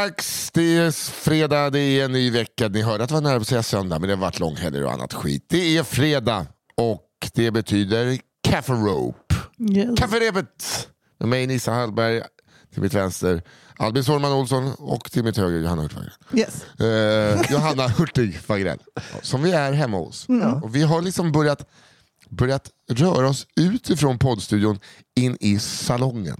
dags. Det är fredag, det är en ny vecka. Ni hörde att det var nära att säga söndag, men det har varit långhelger och annat skit. Det är fredag och det betyder Café Rope. Yes. Kafferepet med mig Nissa Hallberg, till mitt vänster Albin Sårman Olsson och till mitt höger Johanna Hurtig. Yes. Eh, Johanna Hurtig Fagrell, som vi är hemma hos. Och vi har liksom börjat, börjat röra oss utifrån poddstudion in i salongen.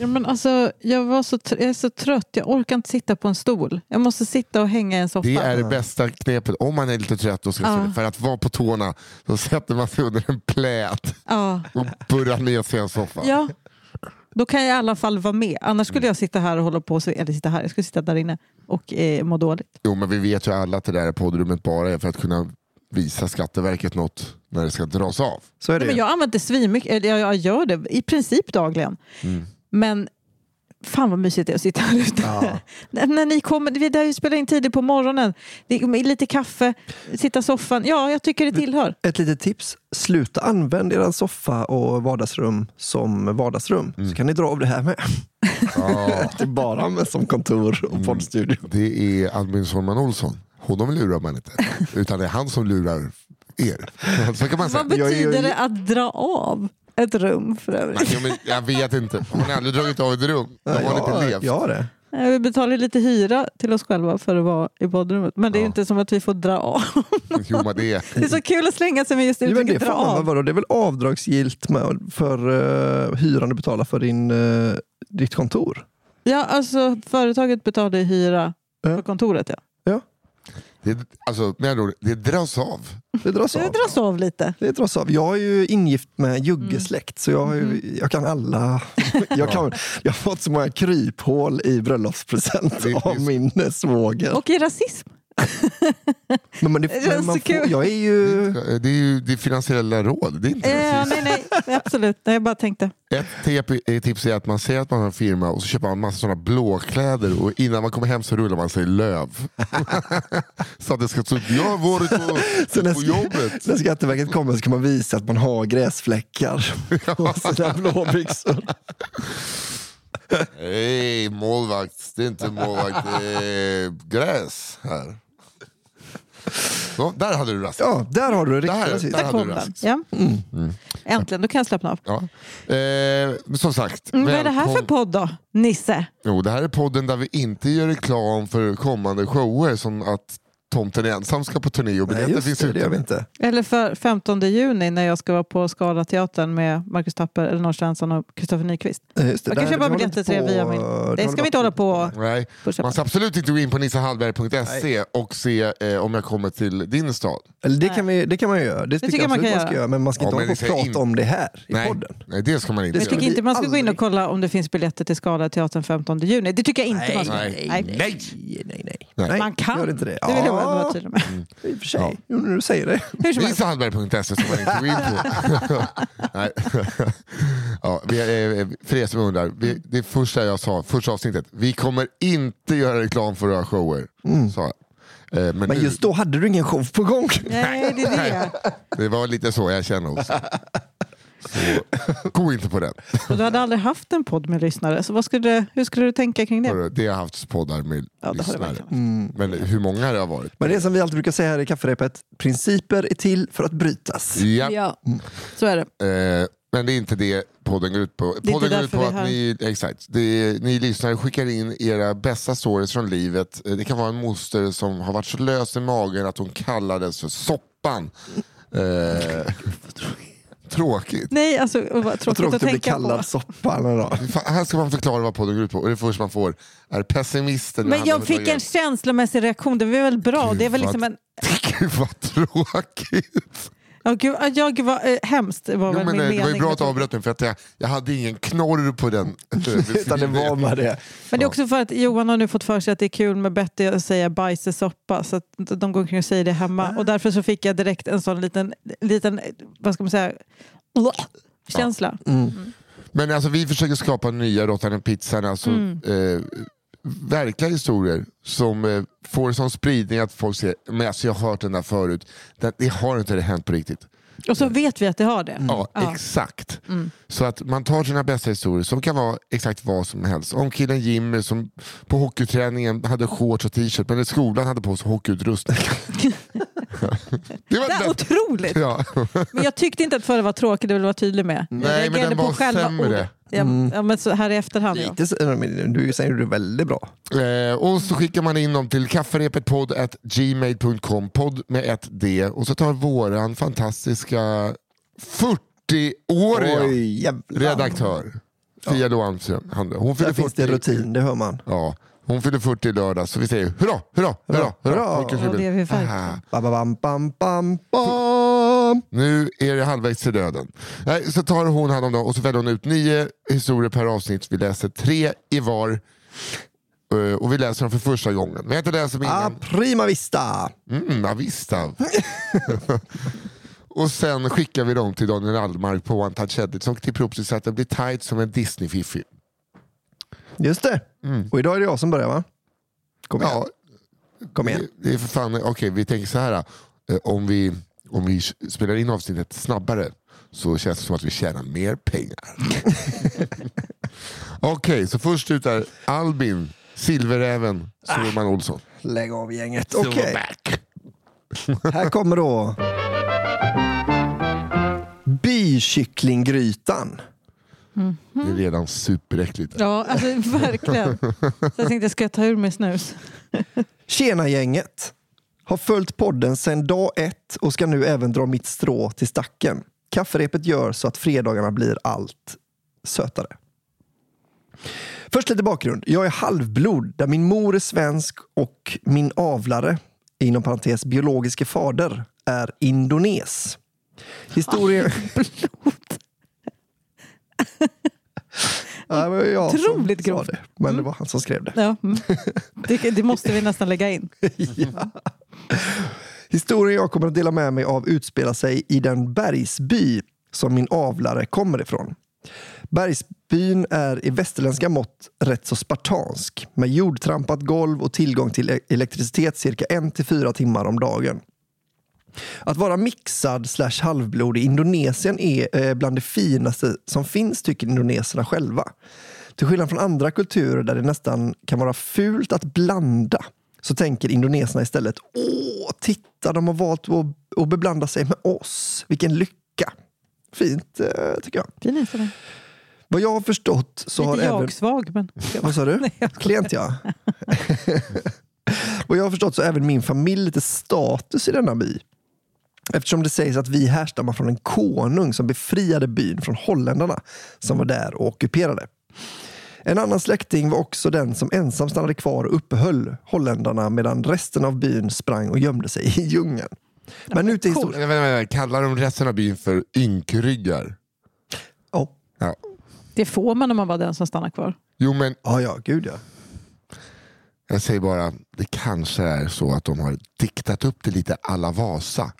Ja, men alltså, jag, var så tr- jag är så trött, jag orkar inte sitta på en stol. Jag måste sitta och hänga i en soffa. Det är det bästa knepet om man är lite trött och ska Ja. för att vara på tårna. Så sätter man sig under en plät Ja. och burrar ner sig i en soffa. ja, då kan jag i alla fall vara med. Annars skulle jag sitta här och hålla på, eller sitta här, jag skulle sitta där inne och eh, må dåligt. Jo, men vi vet ju alla att det där poddrummet bara är för att kunna visa Skatteverket något när det ska dras av. Så är det Nej, men jag använder det svinmycket, eller jag, jag gör det i princip dagligen. Mm. Men fan vad mysigt det är att sitta här ute. när, när ni kommer, vi där spelar in tidigt på morgonen, är lite kaffe, sitta i soffan. Ja, jag tycker det tillhör. Ett litet tips. Sluta använda er soffa och vardagsrum som vardagsrum. Mm. Så kan ni dra av det här med. Ja, Det bara användas som kontor och poddstudio. det är Albin Sårman Olsson. Honom lurar man inte. Utan det är han som lurar er. Så kan man säga. Vad Jag- jag- betyder det att dra av ett rum för övrigt? Nej, men jag vet inte. Har ni aldrig dragit av ett rum? Då har inte Ja, levt. ja, det. Nej, Vi betalar lite hyra till oss själva för att vara i badrummet. Men det är Ja. inte som att vi får dra av. Jo, men det är. Det är så kul att slänga sig med just Jo, det, uttrycket dra man, av. vadå? det är väl avdragsgillt för uh, hyran du betalar för din, uh, ditt kontor? Ja, alltså företaget betalar hyra Ja. för kontoret. Ja. Det alltså, med andra ord, det dras av. Det dras Det av. dras av lite. Det dras av. Jag är ju ingift med Mm. juggesläkt så jag, ju, jag kan alla. Jag, kan, jag har fått så många kryphål i bröllopspresent Det- av det- min svåger. Och i rasism. Men, men det, Det känns men man så får, jag är ju... Det är ju det finansiella råd. Det är inte Eh, nej, nej, absolut. Nej, jag bara tänkte. Ett tip- eh, tips är att man säger att man har en firma och så köper man en massa sådana blåkläder och innan man kommer hem så rullar man sig löv. så att det ska ut. Jag har varit på, Så när, på jobbet. när Skatteverket kommer så kan man visa att man har gräsfläckar på sina blåbyxor. Hej målvakt, det är inte målvakt, det är gräs här. Så, där hade du rasism. Ja, där har du det Där- rasism. där- Där hade kom du den. rasism. Ja. Äntligen, då kan jag slappna av. Ja. Eh, som sagt. Mm, vad är det här för podd då, Nisse? Jo, det här är podden där vi inte gör reklam för kommande shower som att Tomten ensam ska på turné och biljetter finns det, ute. inte. Eller för 15 juni när jag ska vara på Scalateatern med Marcus Tapper, Elinor Svensson och Kristoffer Nyqvist. Just det, Jag kan där- köpa biljetter till det via min... Det ska vi inte hålla på Nej, man ska absolut inte gå in på nissahallberg.se och se eh, om jag kommer till din stad. Eller det, kan vi, det kan man ju göra. Det, tycker jag man absolut kan man ska göra. göra. Men man ska Ja, inte hålla på och prata in- om det här i Nej, podden. nej, det ska man inte Jag tycker inte man ska gå in och aldrig. kolla om det finns biljetter till Scalateatern 15 juni. Det tycker jag inte man ska. nej, Nej. nej. nej, nej, nej. Nej. Man kan. Gör inte det. Det vill jag bara vara Ja, tydlig med. i och för sig. Jo, när du säger det. Hur som helst. Nissahallberg.se ska man inte gå in på. Nej. ja, vi, för er som undrar, vi, det första jag sa, första avsnittet, vi kommer inte göra reklam för våra shower. Sa jag. Eh, Men, Men nu, just då hade du ingen show på gång. Nej, det är det. det var lite så jag känner också. Så, gå inte på den. Och du hade aldrig haft en podd med lyssnare, så vad skulle, hur skulle du tänka kring det? Det har haft poddar med Ja, lyssnare. verkligen Men hur många det har varit? Men det är som vi alltid brukar säga här i kafferepet. Principer är till för att brytas. Ja. Ja, så är det. Eh, men det är inte det podden går ut på. Podden går ut på att ni, exakt, det är, ni lyssnare skickar in era bästa stories från livet. Det kan vara en moster som har varit så lös i magen att hon kallades för Soppan. Eh, tråkigt. Nej, alltså vad Vad tråkigt, tråkigt att att bli tänka kallad på. soppa. Då. Här ska man förklara vad podden går ut på och det första man får är pessimisten. Men jag fick en känslomässig reaktion, det var väl bra. Gud, Det är väl liksom en... Gud vad tråkigt. Ja, gud, ja, gud vad eh, hemskt var Jo, väl men, min eh, mening. det var ju bra att du avbröt mig för att jag, jag hade ingen knorr på den. Utan det var med det. Men det är också för att Johan har nu fått för sig att det är kul med Betty att säga bajs i soppa. Så att de går omkring och säger det hemma. Och därför så fick jag direkt en sån liten, liten vad ska man säga, känsla. Men alltså, vi försöker skapa nya Råttan pizzan, alltså, Mm. eh, verkliga historier som eh, får sån spridning att folk säger men alltså, jag har hört den där förut. Det, det har inte det hänt på riktigt. Och så vet vi att det har det. Ja, Ja. exakt. Mm. Så att man tar sina bästa historier som kan vara exakt vad som helst. Om killen Jimmy som på hockeyträningen hade shorts och t-shirt men i skolan hade på sig hockeyutrustning. det var Det är otroligt! Ja. Men jag tyckte inte att förra var tråkig, det vill jag vara tydlig med. Jag Nej, men reagerade den var själva sämre. ordet. Ja, ja, men så här i efterhand. Ja. Lite, men du säger du väldigt bra. Eh, och så skickar man in dem till kafferepetpodd.gmail.com, podd med ett D. Och så tar våran fantastiska 40-åriga Oj, jävlar. redaktör Fia Loanström, han- hon Där fyller finns det 40 rutin, det hör man. Ja, hon fyller 40 i lördag så vi säger hurra, hurra, hurra. hurra. Hurra. Ja, det är vi. Ah, Ba, ba, bam, bam, bam, bam. Nu är det halvvägs till döden. Nej, så tar hon hand om dem och så väljer hon ut nio historier per avsnitt. Vi läser tre i var. Eh, Och vi läser dem för första gången. Men jag har inte läst dem Ah, innan. prima vista. Mm, ja. och sen skickar vi dem till Daniel Almark på One Touch Edit som klipper ihop så att det blir tight som en Disney-fiffi. Just det. Och idag är det jag som börjar va? Kom igen. Ja, Kom igen. det, det är för fan, okej vi tänker så här. eh, Om vi, om vi spelar in avsnittet snabbare så känns det som att vi tjänar mer pengar. Okej, så först ut är Albin, Silveräven, Soman Olsson. Lägg av gänget. Ah. Okej, Silverback. här kommer då bykycklinggrytan. Det är redan superäckligt. Ja, alltså verkligen. Så jag tänkte, ska jag ta ur mig snus? Tjena gänget! Har följt podden sedan dag ett och ska nu även dra mitt strå till stacken. Kafferepet gör så att fredagarna blir allt sötare. Först lite bakgrund. Jag är halvblod där min mor är svensk och min avlare, inom parentes biologiske fader, är indones. Historien... Ja, jag som Otroligt grovt. det, men det var han som skrev det. Ja. mm. Det, det måste vi nästan lägga in. ja. Historien jag kommer att dela med mig av utspelar sig i den bergsby som min avlare kommer ifrån. Bergsbyn är i västerländska mått rätt så spartansk med jordtrampat golv och tillgång till e- elektricitet cirka en till fyra timmar om dagen. Att vara mixad slash halvblod i Indonesien är eh, bland det finaste som finns tycker indoneserna själva. Till skillnad från andra kulturer där det nästan kan vara fult att blanda så tänker indoneserna istället Åh, titta de har valt att, att beblanda sig med oss. Vilken lycka. Fint eh, tycker jag. Fin inställning. Vad jag har förstått så har Lite även... jag-svag, men... Vad sa du? Nej, jag- Klient ja. Vad jag har förstått så har även min familj lite status i denna by. Eftersom det sägs att vi härstammar från en konung som befriade byn från holländarna som var där och ockuperade. En annan släkting var också den som ensam stannade kvar och uppehöll holländarna medan resten av byn sprang och gömde sig i djungeln. Men nu till historien. Vänta, vänta. Kallar de resten av byn för ynkryggar? Ja, Ja. Det får man om man var den som stannar kvar. Jo men ja, ja, gud ja. jag säger bara, det kanske är så att de har diktat upp det lite alla Vasa.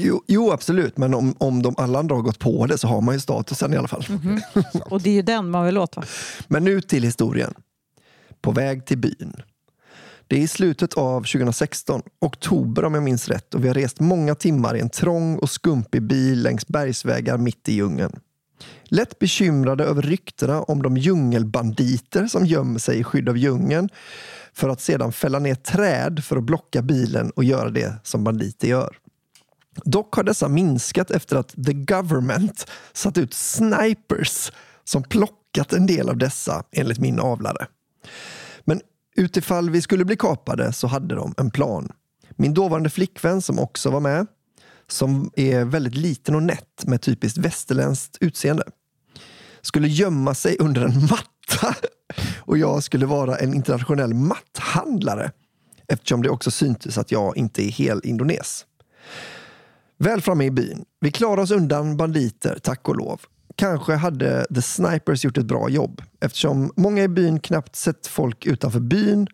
Jo, jo absolut, men om, om de alla andra har gått på det så har man ju statusen i alla fall. Och det är ju den man vill åt va? Men nu till historien. På väg till byn. Det är i slutet av 2016, oktober om jag minns rätt och vi har rest många timmar i en trång och skumpig bil längs bergsvägar mitt i djungeln. Lätt bekymrade över ryktena om de djungelbanditer som gömmer sig i skydd av djungeln för att sedan fälla ner träd för att blocka bilen och göra det som banditer gör. Dock har dessa minskat efter att the government satt ut snipers som plockat en del av dessa, enligt min avlare. Men utifall vi skulle bli kapade så hade de en plan. Min dåvarande flickvän som också var med, som är väldigt liten och nätt med typiskt västerländskt utseende, skulle gömma sig under en matta och jag skulle vara en internationell matthandlare eftersom det också syntes att jag inte är hel indones. Väl framme i byn. Vi klarade oss undan banditer, tack och lov. Kanske hade The Snipers gjort ett bra jobb. Eftersom många i byn knappt sett folk utanför byn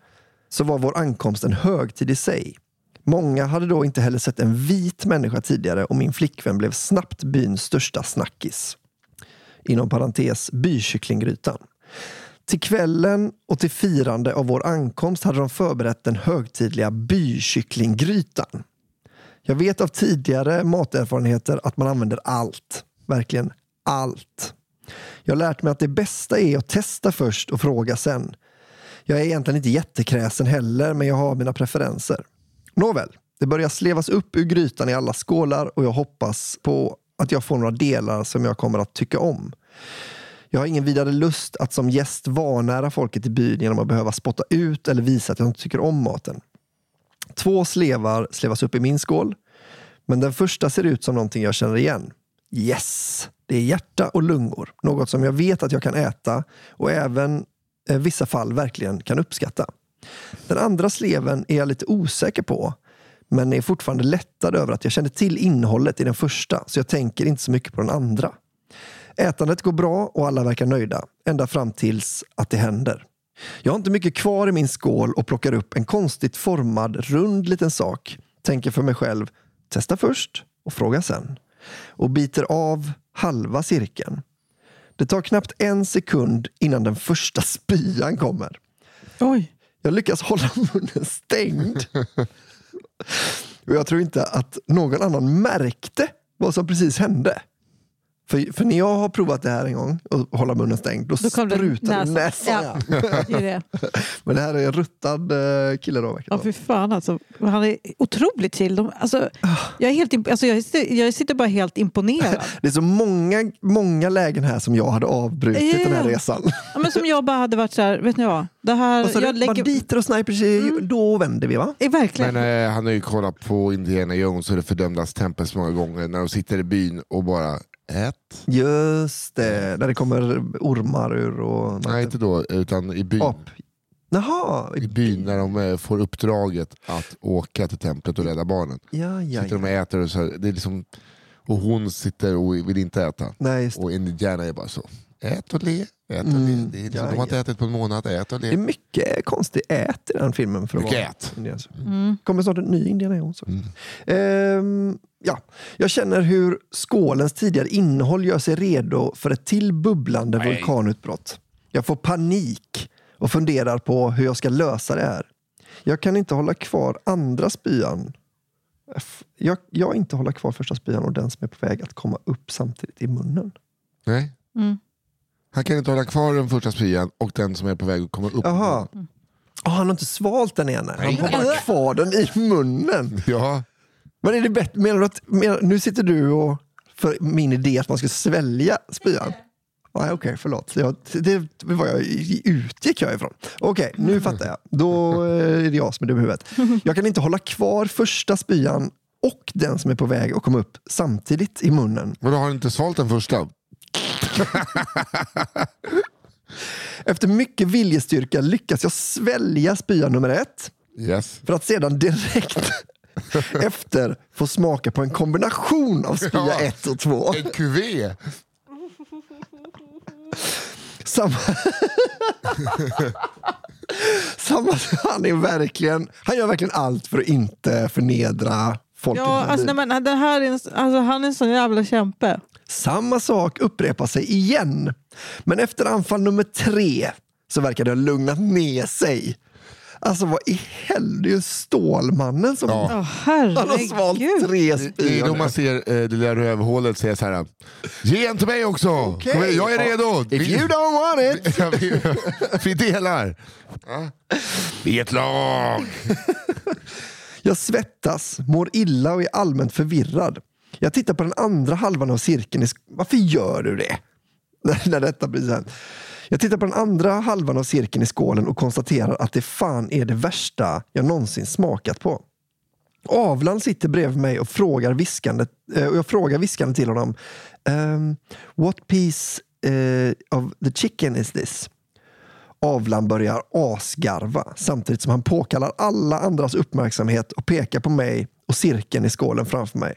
så var vår ankomst en högtid i sig. Många hade då inte heller sett en vit människa tidigare och min flickvän blev snabbt byns största snackis. Inom parentes bykycklinggrytan. Till kvällen och till firande av vår ankomst hade de förberett den högtidliga bykycklinggrytan. Jag vet av tidigare materfarenheter att man använder allt. Verkligen allt. Jag har lärt mig att det bästa är att testa först och fråga sen. Jag är egentligen inte jättekräsen heller, men jag har mina preferenser. Nåväl, det börjar slevas upp ur grytan i alla skålar och jag hoppas på att jag får några delar som jag kommer att tycka om. Jag har ingen vidare lust att som gäst vanära folket i byn genom att behöva spotta ut eller visa att jag inte tycker om maten. Två slevar slevas upp i min skål, men den första ser ut som någonting jag känner igen. Yes! Det är hjärta och lungor, något som jag vet att jag kan äta och även i vissa fall verkligen kan uppskatta. Den andra sleven är jag lite osäker på, men är fortfarande lättad över att jag kände till innehållet i den första, så jag tänker inte så mycket på den andra. Ätandet går bra och alla verkar nöjda, ända fram tills att det händer. Jag har inte mycket kvar i min skål och plockar upp en konstigt formad, rund liten sak. Tänker för mig själv, testa först och fråga sen. Och biter av halva cirkeln. Det tar knappt en sekund innan den första spyan kommer. Oj. Jag lyckas hålla munnen stängd. Och jag tror inte att någon annan märkte vad som precis hände. För, för när jag har provat det här en gång och hålla munnen stängd, då, Då sprutar det näsan. näsan. Ja. Ja. Det är det. Men det här är en ruttad eh, kille då. Ja, fy fan alltså. Han är otroligt chill. De, alltså, jag, är helt, alltså, jag, sitter, jag sitter bara helt imponerad. Det är så många, många lägen här som jag hade avbrutit den här Ja. resan. Ja, men som jag bara hade varit så här, vet ni vad? Det här, Vad sa jag lägger... Banditer och snipers, är- då vänder vi va? är verkligen. Men eh, han har ju kollat på Indiana Jones och det fördömdas tempel så många gånger när de sitter i byn och bara ät. Just det, där det kommer ormar ur och... Nej inte då, utan i byn. Ap. Jaha, I byn när de eh, får uppdraget att åka till templet och rädda barnen. ja, ja, Sitter de och äter och, så här, det är liksom, och hon sitter och vill inte äta. Nej. Och Indiana är bara så, ät och le. Ät och Mm. Det är liksom, de har inte ätit på en månad, ät och Det är mycket konstig ät i den filmen. För att Mycket vara ät. Mm. kommer snart en ny Indiana Jones. Mm. Ehm, ja. Jag känner hur skålens tidigare innehåll gör sig redo för ett till bubblande Nej. vulkanutbrott. Jag får panik och funderar på hur jag ska lösa det här. Jag kan inte hålla kvar andra spyan. Jag, jag inte hålla kvar första spyan och den som är på väg att komma upp samtidigt i munnen. Nej. Mm. Han kan inte hålla kvar den första spyan och den som är på väg att komma upp. Jaha. Ah, han har inte svalt den ena. Han har bara kvar den i munnen. Ja, Men är det bättre, menar du att, menar, nu sitter du och, för min idé att man ska svälja spyan? Nej, okej, förlåt. Jag, det var jag utgick jag ifrån. Okej, nu fattar jag. Då eh, är det jag som är dum i huvudet. Jag kan inte hålla kvar första spyan och den som är på väg att komma upp samtidigt i munnen. men då har du inte svalt den första. Efter mycket viljestyrka lyckas jag svälja spya nummer ett Yes. för att sedan direkt efter få smaka på en kombination av spya Ja. ett och två. En kuvé. Samma... Samma... Han är verkligen... Han gör verkligen allt för att inte förnedra folk. Ja, alltså, nej, men, det här är en, alltså, han är en sån jävla kämpe. Samma sak upprepar sig igen. Men efter anfall nummer tre så verkar det ha lugnat ner sig. Alltså vad i helvete, det är ju Stålmannen som Ja. Han har svalt tre Det är då spyor. man ser eh, det lilla rövhålet säga så här. Ge en till mig också! Igen, jag är redo! If you don't want it. Vi, vi delar. Vi är ett lag. Jag svettas, mår illa och är allmänt förvirrad. Jag tittar på den andra halvan av cirkeln. i Varför gör du det? När- detta blir sen. Jag tittar på den andra halvan av cirkeln i skålen och konstaterar att det fan är det värsta jag någonsin smakat på. Avlan sitter bredvid mig och frågar viskande, eh, och jag frågar viskande till honom. Um, what piece uh, of the chicken is this? Avlan börjar asgarva samtidigt som han påkallar alla andras uppmärksamhet och pekar på mig och cirkeln i skålen framför mig.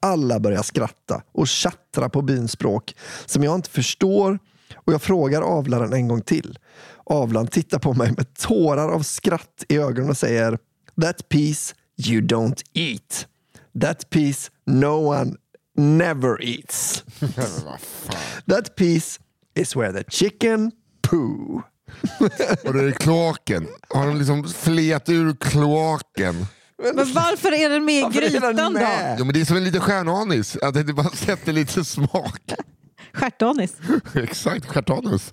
Alla börjar skratta och tjattra på byns språk som jag inte förstår och jag frågar avlaren en gång till. Avlan tittar på mig med tårar av skratt i ögonen och säger That piece you don't eat. That piece no one never eats. That piece is where the chicken poo. Och då är det kloaken. Har de liksom flet ur kloaken? Men varför är den med i är grytan då? med? Jo, men det är som en liten stjärnanis, att det bara sätter lite smak. Stjärtanis. Exakt, stjärtanus.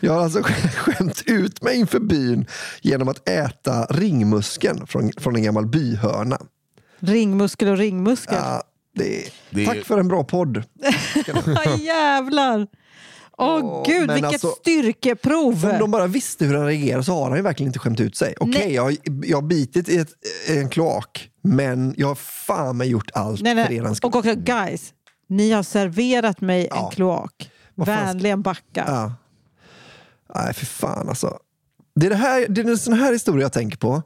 Jag har alltså skämt ut mig inför byn genom att äta ringmuskeln från, från en gammal byhörna. Ringmuskel och ringmuskel. Ja, det, Det är- Tack för en bra podd. Ja, jävlar! Åh Åh, gud, men vilket alltså- styrkeprov! Om de bara visste hur han reagerar så har han ju verkligen inte skämt ut sig. Okej, Nej. jag, har- jag har bitit i ett, en kloak, men jag har fan mig gjort allt nej, för er nej. skull. Och också, guys, ni har serverat mig Ja. en kloak. Vänligen backa. Ja. Nej, för fan alltså. Det är, det här, det är en sån här historia jag tänker på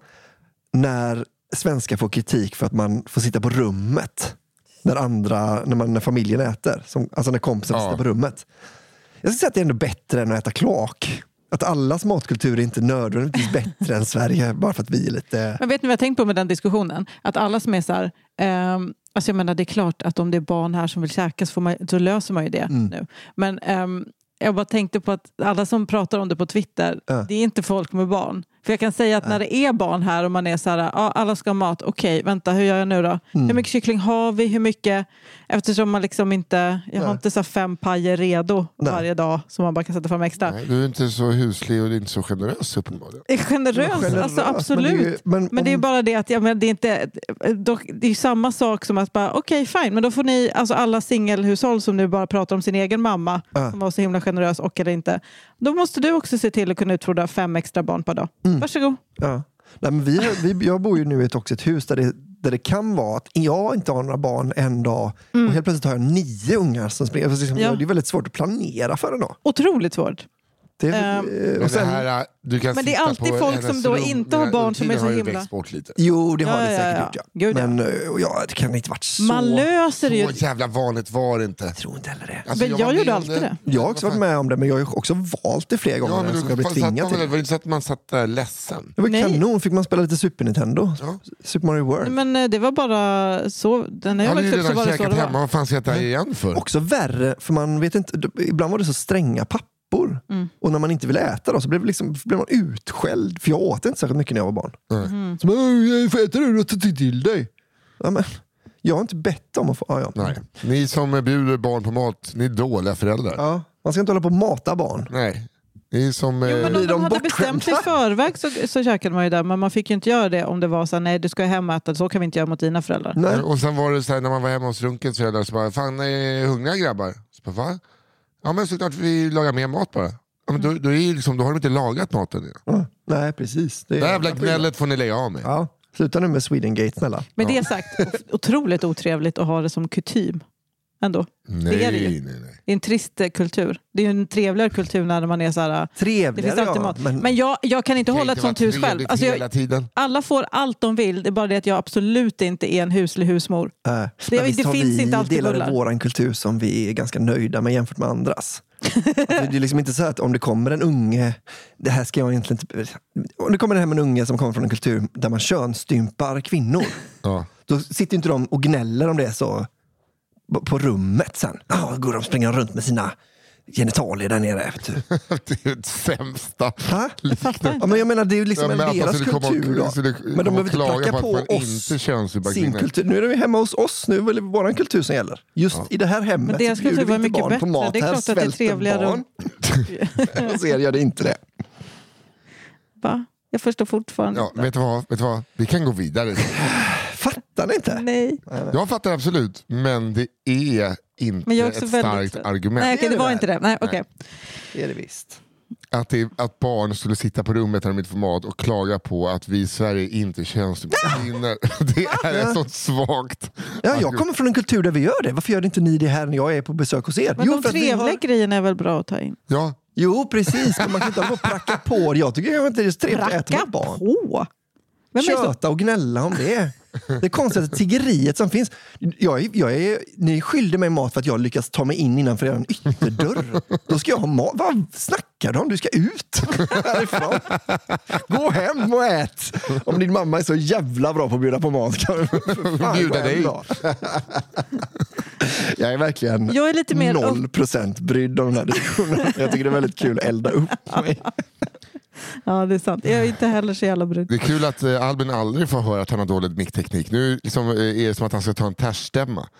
när svenskar får kritik för att man får sitta på rummet när, andra, när, man, när familjen äter. Som, alltså när kompisen Ja. sitter på rummet. Jag skulle säga att det är ändå bättre än att äta kloak. Att allas matkultur är inte nödvändigtvis bättre än Sverige bara för att vi är lite... Men vet ni vad jag tänkt på med den diskussionen? Att alla som är så här, ehm, alltså jag menar det är klart att om det är barn här som vill käka så, får man, så löser man ju det Mm. nu. Men ehm, jag bara tänkte på att alla som pratar om det på Twitter, Ja. det är inte folk med barn. För jag kan säga att när det är barn här och man är så här, ja, alla ska ha mat, okej, vänta, hur gör jag nu då? Mm. Hur mycket kyckling har vi? Hur mycket? Eftersom man liksom inte, jag har Nej. inte så fem pajer redo Nej. varje dag som man bara kan sätta fram extra. Nej, du är inte så huslig och inte så generös uppenbarligen. Är generös, Generös, alltså men det är absolut. ju- men Men det är om- bara det att ja, men det är inte, dock, det är samma sak som att bara okej fine, men då får ni, alltså alla singelhushåll som nu bara pratar om sin egen mamma Ja. som var så himla generös och eller inte. Då måste du också se till att kunna utfodra fem extra barn per dag. Mm. Varsågod. Ja. Nej, men vi, vi, jag bor ju nu i ett, också ett hus där det, där det kan vara att jag inte har några barn en dag och helt plötsligt har jag nio ungar som springer. Liksom, Ja. Det är väldigt svårt att planera för en dag. Otroligt svårt. Det, Ehm, eh, Men, och sen, det här, äh, du kan Men det är alltid folk som då rum. inte har barn som är så himla- växt bort lite. jo, det har Ja, det ja, säkert ja. gjort. Ja. Men eh, ja, det kan inte varit så. Man löser det ju. Så jävla vanligt var det inte. Jag tror inte heller det. Alltså, Men var jag med gjorde alltid det. Jag har också varit med om det, men jag har också valt det flera gånger. Ja, men som du, jag man tvingad till. var det inte så att man satt där ledsen? Det var Nej. kanon, fick man spela lite Super Nintendo. Ja. Super Mario World. Men eh, det var bara så. När jag växte upp så redan var det så käkat det hemma, var. vad fan ska jag äta igen för? Också värre, för man vet inte, ibland var det så stränga pappor. Mm. Och när man inte ville äta då, så blev, det liksom, blev man utskälld. För jag åt inte särskilt mycket när jag var barn. Mm. Så man, jag får äta det du tar till dig. Ja, men, jag har inte bett om att få... Ja, ja. Nej. Ni som bjuder barn på mat, ni är dåliga föräldrar. Ja, man ska inte hålla på och mata barn. Nej. Ni är som... Jo, eh, men om de de hade bestämt sig i förväg så, så käkade man ju det. Men man fick ju inte göra det om det var så här, nej du ska hem och äta, så kan vi inte göra mot dina föräldrar. Nej. Och sen var det så här, när man var hemma hos Runkens föräldrar så bara, fan är hungriga grabbar? Så bara, va? Ja men såklart vi lagar mer mat bara. Ja, men då, då, är liksom, då har de inte lagat maten. än. Ja, nej, precis. Det är Det jävla gnället får ni lägga av med. Ja, sluta nu med Swedengate snälla. Med det sagt, otroligt otrevligt att ha det som kutym. Ändå. Nej, det är det ju. nej, nej. Det är en trist eh, kultur. Det är ju en trevligare kultur när man är så här... Det Trevligare finns alltid ja, mat. men, Men jag, jag kan inte Kan hålla ett inte sånt vara hus själv. Alltså hela jag, tiden. alla får allt de vill. Det är bara det att jag absolut inte är en huslig husmor. äh, Det- men visst det har finns vi inte alltid delar bullar. i vår kultur som vi är ganska nöjda med jämfört med andras. det är liksom inte så att om det kommer en unge, det här ska jag egentligen inte... Om det kommer hem en unge som kommer från en kultur där man könsstympar kvinnor, Ja. då sitter inte de och gnäller om det så på- på rummet sen. Ja, går de springer runt med sina genitalier där nere. Vet du. Det är det sämsta. Ja, men jag menar, det är ju liksom Ja, en men att de deras komma och- kultur. Då. Men de behöver inte klaga pracka på oss inte sin kultur. Nu är vi hemma hos oss, nu är det vår kultur som gäller. Just i det här hemmet Men deras så bjuder kultur vi inte mycket barn bättre. på mat. Det är här klart att det är trevligare barn. Hos er gör det inte det. Va? Jag förstår fortfarande Ja, inte. vet, du vad, vet du vad? Vi kan gå vidare. Fattar ni inte? Nej. Jag fattar absolut, men det är inte Men jag är också ett väldigt- starkt argument. Nej, är det det var inte det. Nej, okej. Det är det visst. Att, det, att barn skulle sitta på rummet när de inte får mat och klaga på att vi i Sverige inte könsstympar kvinnor. Det är så svagt. Ja, jag kommer från en kultur där vi gör det. Varför gör inte ni det här när jag är på besök hos er? Men de för att vi trevliga har- grejerna är väl bra att ta in? Ja, Jo, precis. Men man kan inte hålla på och pracka på. Jag tycker inte det är så trevligt att äta Pracka med barn. på! Vem är så? Köta och gnälla om det. Det är konstigt tiggeriet som finns. Jag är, jag är, ni skyllde mig mat för att jag lyckas ta mig in innanför er ytterdörr. Då ska jag ha mat. Vad snackar du om? Du ska ut härifrån. Gå hem och ät. Om din mamma är så jävla bra på att bjuda på mat kan du Bjuda dig. då. Jag är verkligen Jag är lite mer noll procent brydd om den här diskussionen. Jag tycker det är väldigt kul att elda upp mig. Ja, det är sant. Jag är inte heller så jävla brun. Det är kul att eh, Albin aldrig får höra att han har dålig mickteknik. Nu liksom, eh, är det som att han ska ta en tärsstämma.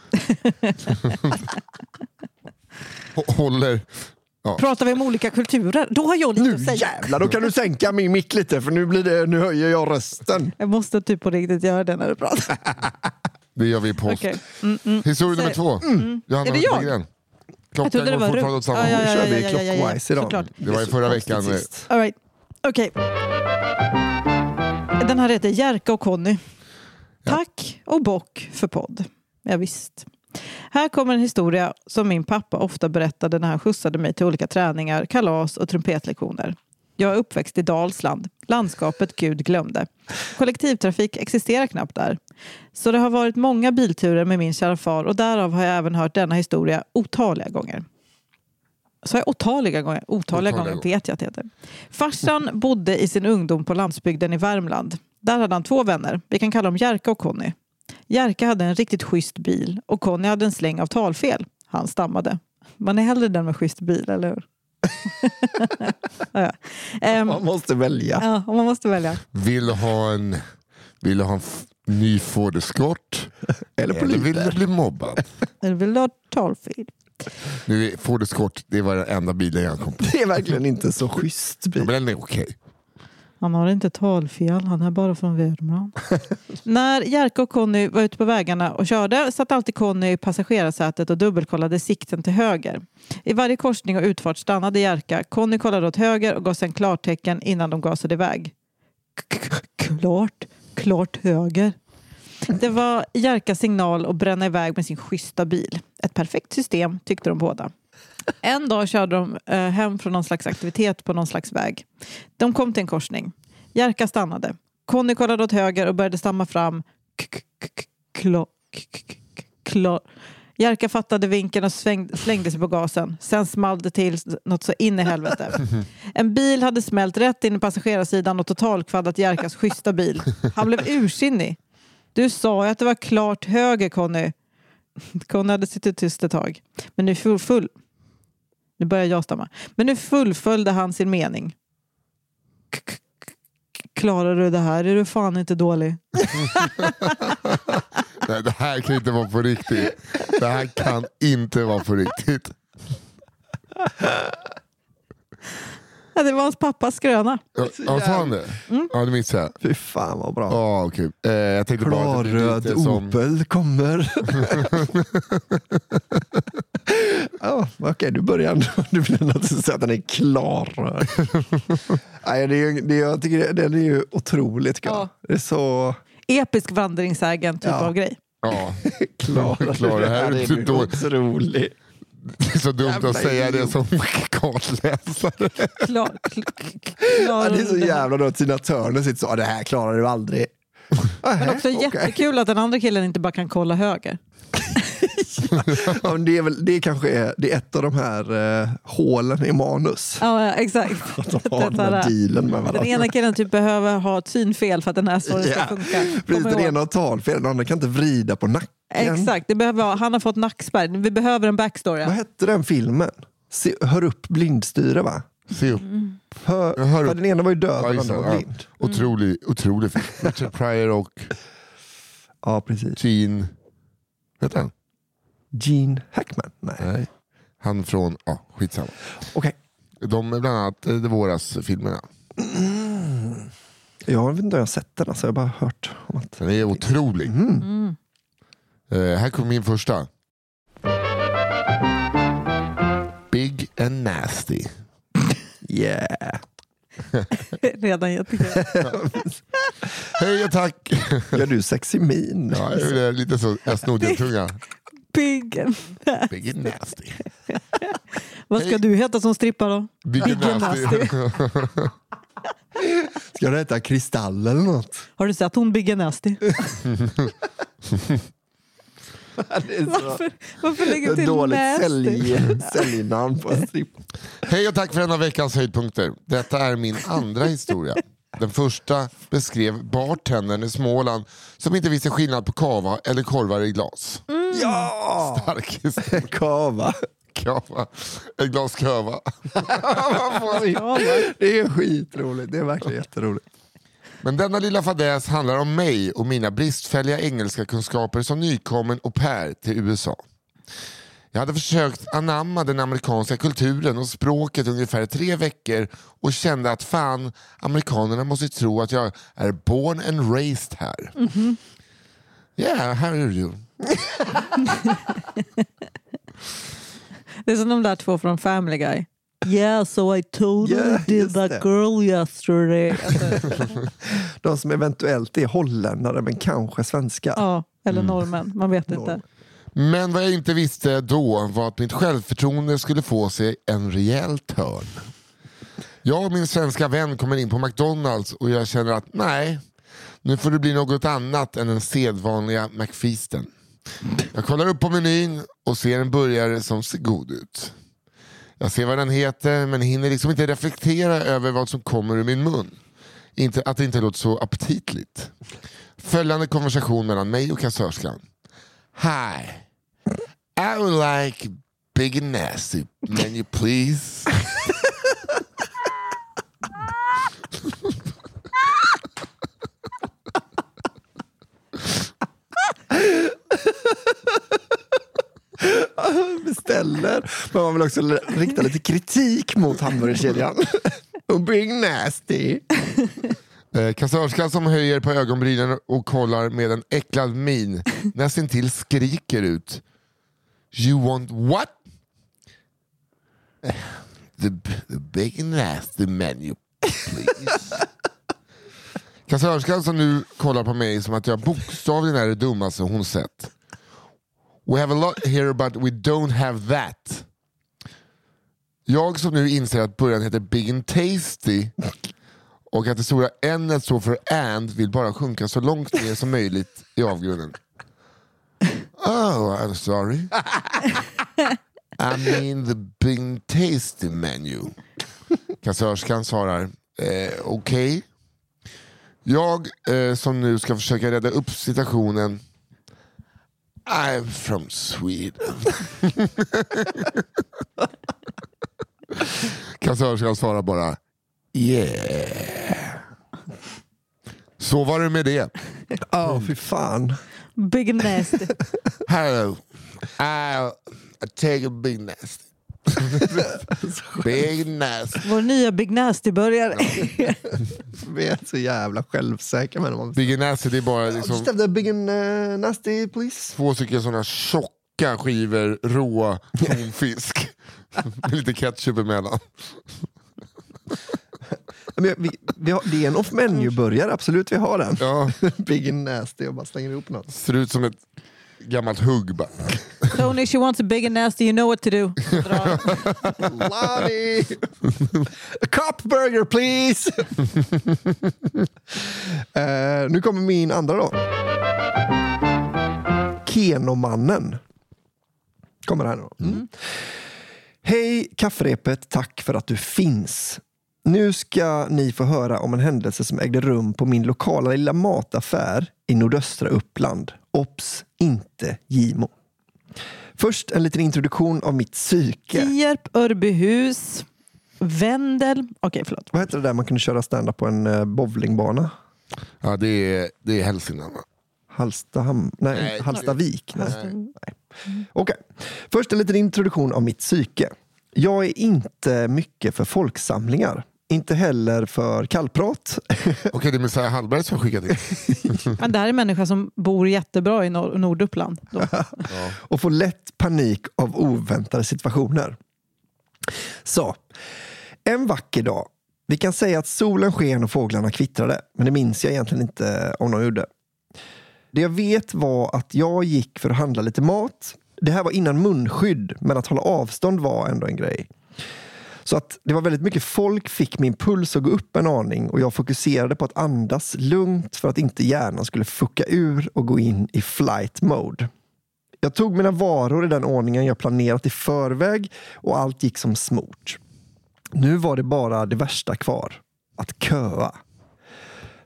Hå- Håller... Pratar vi om olika kulturer, då har jag lite Nu att säga. jävlar, då kan du sänka min mick lite för nu, blir det, nu höjer jag rösten. Jag måste typ på riktigt göra det när du pratar. Det gör vi i post. Okej. Mm, mm. Historia nummer två. Johanna Är det jag? Jag Klockan trodde det går var fortfarande runt. åt samma Ja, ja, håll. ja, kör vi ja, ja, ja, ja, clockwise idag. såklart. Det var ju förra veckan. Sist. All right. Okej. Den här heter Jerka och Conny. Tack och bock för podd. Ja, visst. Här kommer en historia som min pappa ofta berättade när han skjutsade mig till olika träningar, kalas och trumpetlektioner. Jag är uppväxt i Dalsland, landskapet Gud glömde. Kollektivtrafik existerar knappt där. Så det har varit många bilturer med min kära far och därav har jag även hört denna historia otaliga gånger. Så jag otaliga gånger? Otaliga, Otaliga gånger vet jag att det heter. Farsan bodde i sin ungdom på landsbygden i Värmland. Där hade han två vänner. Vi kan kalla dem Jerka och Conny. Jerka hade en riktigt schysst bil och Conny hade en släng av talfel. Han stammade. Man är hellre den med schysst bil, eller hur? ja, ja. Ehm, Man måste välja. ja, man måste välja. Vill du ha en, vill ha en ny Ford Escort? Eller Eller vill du bli mobbad? Eller vill du ha talfel? Nu är Ford Escort det var den enda bilen jag kom på. Det är verkligen inte så schysst Ja, bil. Men den är okej. Han har inte talfel, han är bara från Värmland. När Jerka och Conny var ute på vägarna och körde satt alltid Conny i passagerarsätet och dubbelkollade sikten till höger. I varje korsning och utfart stannade Jerka. Conny kollade åt höger och gav sedan klartecken innan de gasade iväg. Klart, klart höger. Det var Jerkas signal att bränna iväg med sin schyssta bil. Ett perfekt system tyckte de båda. En dag körde de eh, hem från någon slags aktivitet på någon slags väg. De kom till en korsning. Jerka stannade. Conny kollade åt höger och började stamma fram. K- k- Jerka fattade vinkeln och svängde, slängde sig på gasen. Sen small det till något så in i helvete. En bil hade smält rätt in i passagerarsidan och totalkvaddat Jerkas schyssta bil. Han blev ursinnig. Du sa ju att det var klart höger Conny. Conny hade suttit tyst ett tag. Men nu full, full. Nu börjar jag stamma. Men nu fullföljde han sin mening. Klarar du det här är du fan inte dålig. Nej, det här kan inte vara på riktigt. Det här kan inte vara på riktigt. Ja, det var hans pappas skröna. Ja, ja, sa han det? Mm. Ja, det missade jag. Fy fan vad bra. Ja, okej. Eh, jag tänkte bara att det Klarröd som... Opel kommer. ja, Okej, du börjar ändå. Du vill ändå inte säga att den är klarröd. Nej, det är, ju- det, är- jag tycker det, den är ju otroligt. Ja. Det är så Episk vandringssägen typ Ja. av grej. Ja, klar. Klar, det här är så ju dåligt. otroligt. Det är så dumt Jävla att säga det idiot. som kartläsare. Klar, kl- k- Ja, klarar det är så jävla då att Tina Turner sitter så. "Ah, Det här klarar du aldrig. Men också Okej. jättekul att den andra killen inte bara kan kolla höger. Ja, men det, är väl, det kanske är, det är ett av de här eh, hålen i manus. Ja, exakt. Att de har Det den här är- dealen med varandra. Den ena killen typ behöver ha ett synfel för att den här storyn ska Ja, funka. Precis, den ena har talfel, den andra kan inte vrida på nacken. Exakt, det behöver, han har fått nackspärr. Vi behöver en backstory. Vad hette den filmen? Se, hör upp blindstyre va? Se upp. Hör, hör upp. den ena var ju död Ja, och den andra var ja. blind. Otrolig, otrolig film. Richard Pryor och Ja, precis. Gene... Vad heter han? Gene Hackman? Nej. Nej. Han från... Ja, skitsamma. Okej. De är bland annat eh, de våras-filmerna. Jag vet inte om jag har sett den, alltså. jag har bara hört om att... Den är otrolig. Mm. Eh, här kommer min första. Big and nasty. Yeah. Redan jättekul. Hej och tack! Gör du sexig min? Ja, det är lite så. Jag snodde en tunga. Big and Big and nasty. Vad ska Hej. du heta som strippa då? Big, Big and nasty. Ska det heta Kristall eller något? Har du sett hon Big and Nasty? Varför, varför lägger du till dåligt sälj, säljnamn på en stripp. Hej och tack för denna veckans höjdpunkter. Detta är min andra historia. Den första beskrev bartendern i Småland som inte visste skillnad på kava eller korvar i glas. Ja! Stark historia. Kava. kava. Ett glas kava. det är skitroligt. Det är verkligen jätteroligt. Men denna lilla fadäs handlar om mig och mina bristfälliga engelska kunskaper som nykommen au pair till USA. Jag hade försökt anamma den amerikanska kulturen och språket ungefär tre veckor och kände att fan, amerikanerna måste tro att jag är born and raised här. Mm -hmm. Yeah, how are you? det är som de där två från Family Guy. Yeah, so I totally yeah, did that det. girl yesterday. de som eventuellt är holländare men kanske svenska. Ja, eller mm. norrmän. Man vet norrmän. inte. Men vad jag inte visste då var att mitt självförtroende skulle få sig en rejäl törn. Jag och min svenska vän kommer in på McDonalds och jag känner att nej, nu får det bli något annat än den sedvanliga McFeasten. Jag kollar upp på menyn och ser en burgare som ser god ut. Jag ser vad den heter men hinner liksom inte reflektera över vad som kommer ur min mun. Inte, att det inte låter så aptitligt. Följande konversation mellan mig och kassörskan. Hi, I would like big and nasty menu please. beställer. Men man vill också rikta lite kritik mot hamburgerkedjan. Och big nasty. Eh, kassörskan som höjer på ögonbrynen och kollar med en äcklad min nästintill skriker ut. You want what? The, the big nasty menu please. Kassörskan som nu kollar på mig som att jag bokstavligen är det dummaste hon sett. We have a lot here but we don't have that. Jag som nu inser att början heter Big and Tasty och att det stora n står för and vill bara sjunka så långt ner som möjligt i avgrunden. Oh, I'm sorry. I mean the Big and Tasty menu. Kassörskan svarar eh, okej. Okay. Jag eh, som nu ska försöka rädda upp situationen I'm from Sweden. Kassörskan svarar bara yeah. Så var det med det. Ja, oh, fy fan. Big nasty. Hello. I'll take a big nasty. big nasty. Vår nya Big Nasty-burgare. Vi är så jävla självsäkra med dem. Big Nasty det är bara liksom... The big and, uh, nasty please. Två stycken sådana tjocka skivor rå tonfisk. med lite ketchup emellan. Men vi, vi har, det är en off menu-burgare, absolut vi har den. Ja. big and nasty och bara slänger ihop något. Ser ut som ett gammalt hugg bara. Tony, she wants a big and nasty, you know what to do. Lottie! A cop burger please! uh, nu kommer min andra då. Kenomannen. Kommer här nu. Mm. Hej kafferepet, tack för att du finns. Nu ska ni få höra om en händelse som ägde rum på min lokala lilla mataffär i nordöstra Uppland. Ops, inte Gimo. Först en liten introduktion av mitt psyke. Tierp, Örbyhus, Vendel. Okej, okay, förlåt. Vad heter det där man kunde köra stand på en eh, bowlingbana? Ja, det är, det är Hälsingland va? Hallstaham... Nej, Nej. Hallstavik. Nej. Nej. Okej. Okay. Först en liten introduktion av mitt psyke. Jag är inte mycket för folksamlingar. Inte heller för kallprat. Okej, okay, det är Messiah Hallberg som skickat in. Men det här är en människa som bor jättebra i nord Norduppland. ja. Och får lätt panik av oväntade situationer. Så, en vacker dag. Vi kan säga att solen sken och fåglarna kvittrade, men det minns jag egentligen inte om de gjorde. Det jag vet var att jag gick för att handla lite mat. Det här var innan munskydd, men att hålla avstånd var ändå en grej. Så att det var väldigt mycket folk fick min puls att gå upp en aning och jag fokuserade på att andas lugnt för att inte hjärnan skulle fucka ur och gå in i flight mode. Jag tog mina varor i den ordningen jag planerat i förväg och allt gick som smort. Nu var det bara det värsta kvar. Att köa.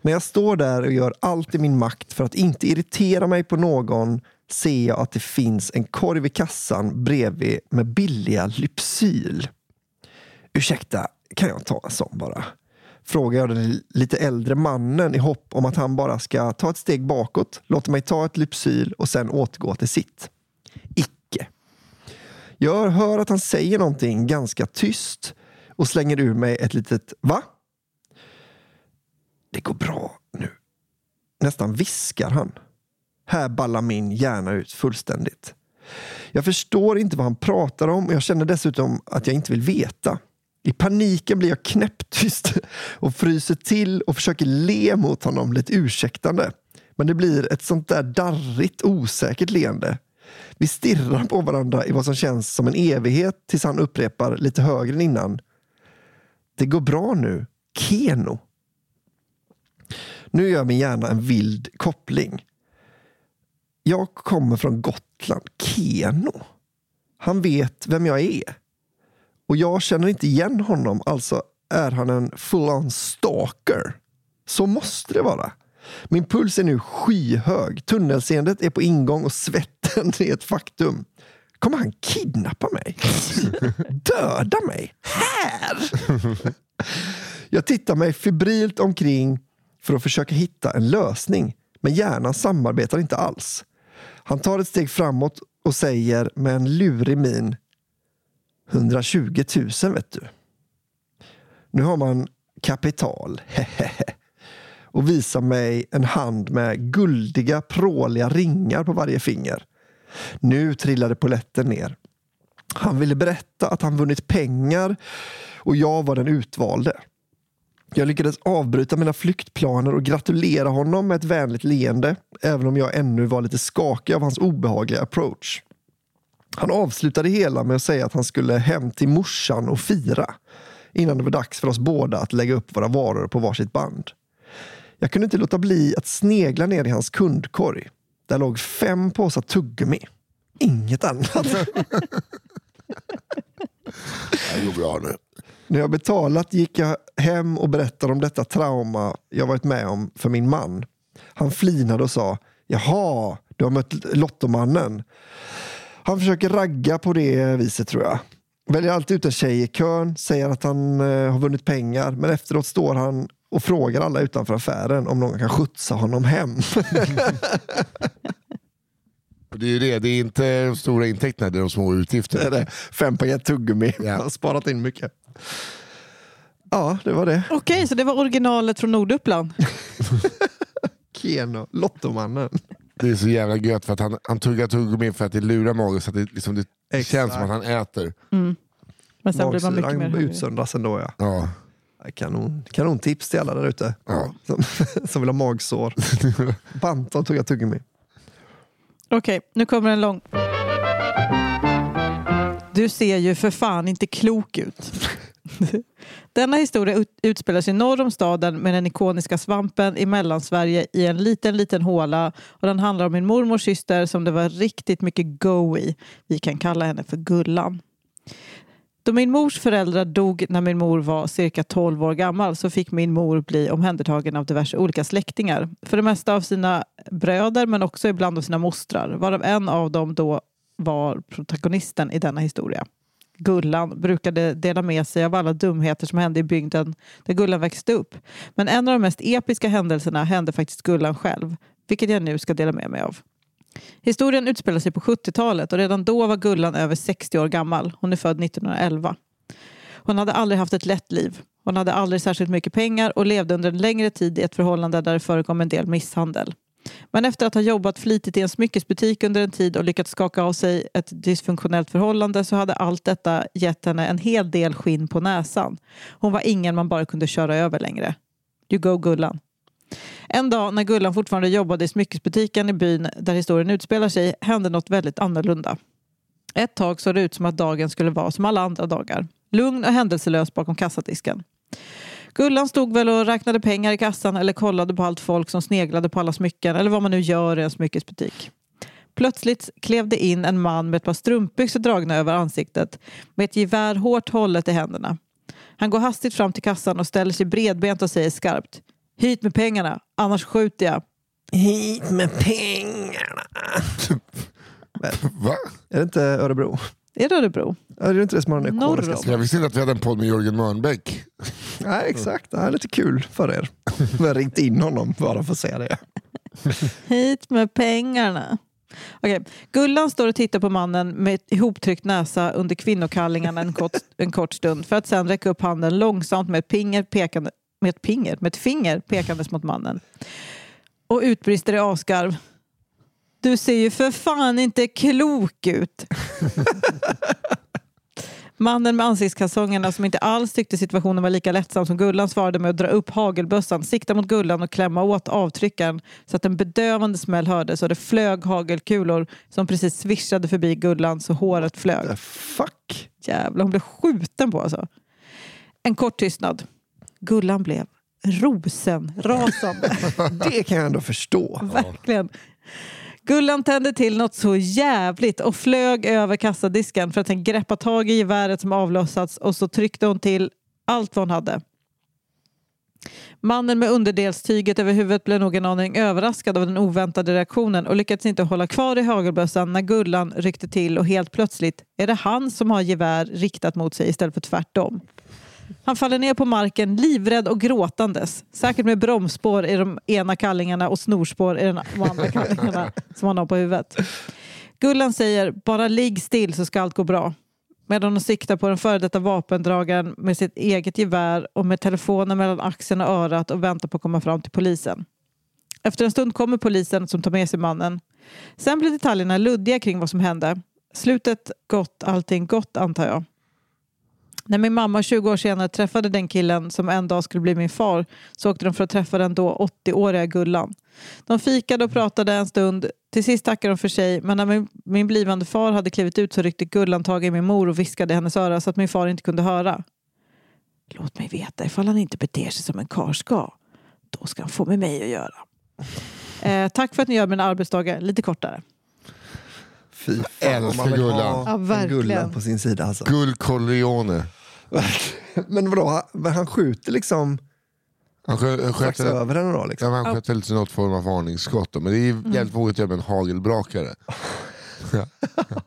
När jag står där och gör allt i min makt för att inte irritera mig på någon ser jag att det finns en korv i kassan bredvid med billiga Lypsyl. Ursäkta, kan jag ta en sån bara? Frågar jag den lite äldre mannen i hopp om att han bara ska ta ett steg bakåt, låta mig ta ett Lypsyl och sen återgå till sitt. Icke. Jag hör att han säger någonting ganska tyst och slänger ur mig ett litet va? Det går bra nu. Nästan viskar han. Här ballar min hjärna ut fullständigt. Jag förstår inte vad han pratar om och jag känner dessutom att jag inte vill veta. I paniken blir jag knäpptyst och fryser till och försöker le mot honom lite ursäktande. Men det blir ett sånt där darrigt, osäkert leende. Vi stirrar på varandra i vad som känns som en evighet tills han upprepar lite högre än innan. Det går bra nu. Keno. Nu gör min hjärna en vild koppling. Jag kommer från Gotland. Keno. Han vet vem jag är. Och jag känner inte igen honom, alltså är han en full-on stalker. Så måste det vara. Min puls är nu skyhög. Tunnelseendet är på ingång och svetten är ett faktum. Kommer han kidnappa mig? Döda mig? Här? Jag tittar mig febrilt omkring för att försöka hitta en lösning. Men hjärnan samarbetar inte alls. Han tar ett steg framåt och säger med en lurig min 120 000 vet du. Nu har man kapital. och visar mig en hand med guldiga pråliga ringar på varje finger. Nu trillade poletten ner. Han ville berätta att han vunnit pengar och jag var den utvalde. Jag lyckades avbryta mina flyktplaner och gratulera honom med ett vänligt leende, även om jag ännu var lite skakig av hans obehagliga approach. Han avslutade hela med att säga att han skulle hem till morsan och fira innan det var dags för oss båda att lägga upp våra varor på varsitt band. Jag kunde inte låta bli att snegla ner i hans kundkorg. Där låg fem påsar tuggummi. Inget annat. Det går bra nu. När jag betalat gick jag hem och berättade om detta trauma jag varit med om för min man. Han flinade och sa Jaha, du har mött Lottomannen. Han försöker ragga på det viset tror jag. Väljer alltid ut en tjej i kön, säger att han eh, har vunnit pengar men efteråt står han och frågar alla utanför affären om någon kan skjutsa honom hem. Det är ju det, det är inte de stora intäkterna, det är de små Det är utgifterna. det. Fem paket tuggummi. Ja. Jag har sparat in mycket. Ja, det var det. Okej, så det var originalet från Norduppland. Keno, Lottomannen. Det är så jävla gött för att han, han tuggar tuggummi för att det lurar magen så att det, liksom, det Exakt. känns som att han äter. Mm. Men sen blir man mycket mer hungrig. utsöndras ändå. Ja. Ja. Kanon, kanon tips till alla där ute Ja. som, som vill ha magsår. Banta och tugga tuggummi. Okej, nu kommer en lång. Du ser ju för fan inte klok ut. Denna historia utspelar sig norr om staden med den ikoniska svampen i Mellansverige i en liten, liten håla. Och den handlar om min mormors syster som det var riktigt mycket go i. Vi kan kalla henne för Gullan. Då min mors föräldrar dog när min mor var cirka 12 år gammal så fick min mor bli omhändertagen av diverse olika släktingar. För det mesta av sina bröder men också ibland av sina mostrar. Varav en av dem då var protagonisten i denna historia. Gullan brukade dela med sig av alla dumheter som hände i bygden där Gullan växte upp. Men en av de mest episka händelserna hände faktiskt Gullan själv, vilket jag nu ska dela med mig av. Historien utspelar sig på 70-talet och redan då var Gullan över 60 år gammal. Hon är född 1911. Hon hade aldrig haft ett lätt liv. Hon hade aldrig särskilt mycket pengar och levde under en längre tid i ett förhållande där det förekom en del misshandel. Men efter att ha jobbat flitigt i en smyckesbutik under en tid och lyckats skaka av sig ett dysfunktionellt förhållande så hade allt detta gett henne en hel del skinn på näsan. Hon var ingen man bara kunde köra över längre. You go Gullan. En dag när Gullan fortfarande jobbade i smyckesbutiken i byn där historien utspelar sig hände något väldigt annorlunda. Ett tag såg det ut som att dagen skulle vara som alla andra dagar. Lugn och händelselös bakom kassadisken. Gullan stod väl och räknade pengar i kassan eller kollade på allt folk som sneglade på alla smycken eller vad man nu gör i en smyckesbutik. Plötsligt klev det in en man med ett par strumpbyxor dragna över ansiktet med ett gevär hårt hållet i händerna. Han går hastigt fram till kassan och ställer sig bredbent och säger skarpt Hit med pengarna, annars skjuter jag. Hit med pengarna. Va? Är det inte Örebro? Är det Örebro? Ja, är det inte det som har koliska om. Jag visste inte att vi hade en podd med Jörgen Mörnbäck. Nej, exakt. Det är lite kul för er. Vi har ringt in honom bara för att säga det. Hit med pengarna. Okej. Gullan står och tittar på mannen med ihoptryckt näsa under kvinnokallingarna en kort, en kort stund för att sen räcka upp handen långsamt med ett, pinger pekande, med ett, pinger, med ett finger pekandes mot mannen. Och utbrister i asgarv. Du ser ju för fan inte klok ut. Mannen med ansiktskalsongerna som inte alls tyckte situationen var lika lättsam som Gullan svarade med att dra upp hagelbössan, sikta mot Gullan och klämma åt avtryckaren så att en bedövande smäll hördes och det flög hagelkulor som precis svischade förbi Gullan så håret flög. The fuck? Jävlar, hon blev skjuten på alltså. En kort tystnad. Gullan blev rosenrasande. Det kan jag ändå förstå. Verkligen. Gullan tände till något så jävligt och flög över kassadisken för att sen greppa tag i geväret som avlossats och så tryckte hon till allt vad hon hade. Mannen med underdelstyget över huvudet blev nog en aning överraskad av den oväntade reaktionen och lyckades inte hålla kvar i hagelbössan när Gullan ryckte till och helt plötsligt är det han som har gevär riktat mot sig istället för tvärtom. Han faller ner på marken livrädd och gråtandes. Säkert med bromsspår i de ena kallingarna och snorspår i de andra kallingarna som han har på huvudet. Gullan säger bara ligg still så ska allt gå bra. Medan hon siktar på den före detta vapendragaren med sitt eget gevär och med telefonen mellan axeln och örat och väntar på att komma fram till polisen. Efter en stund kommer polisen som tar med sig mannen. Sen blir detaljerna luddiga kring vad som hände. Slutet gott, allting gott antar jag. När min mamma 20 år senare träffade den killen som en dag skulle bli min far så åkte de för att träffa den då 80-åriga Gullan. De fikade och pratade en stund. Till sist tackade de för sig men när min, min blivande far hade klivit ut så ryckte Gullan tag i min mor och viskade i hennes öra så att min far inte kunde höra. Låt mig veta ifall han inte beter sig som en karl ska. Då ska han få med mig att göra. Eh, tack för att ni gör mina arbetsdagar lite kortare. Fy fan, Älskar Gullan. Ja, en verkligen. Gullan på sin sida. Alltså. Gull Corleone. Men vadå, han- han skjuter liksom Han skö- han strax sköt, över henne då? ja, Liksom. men han sköt väl något form av varningsskott. Då. Men det är Mm. jävligt vågat att göra med en hagelbrakare.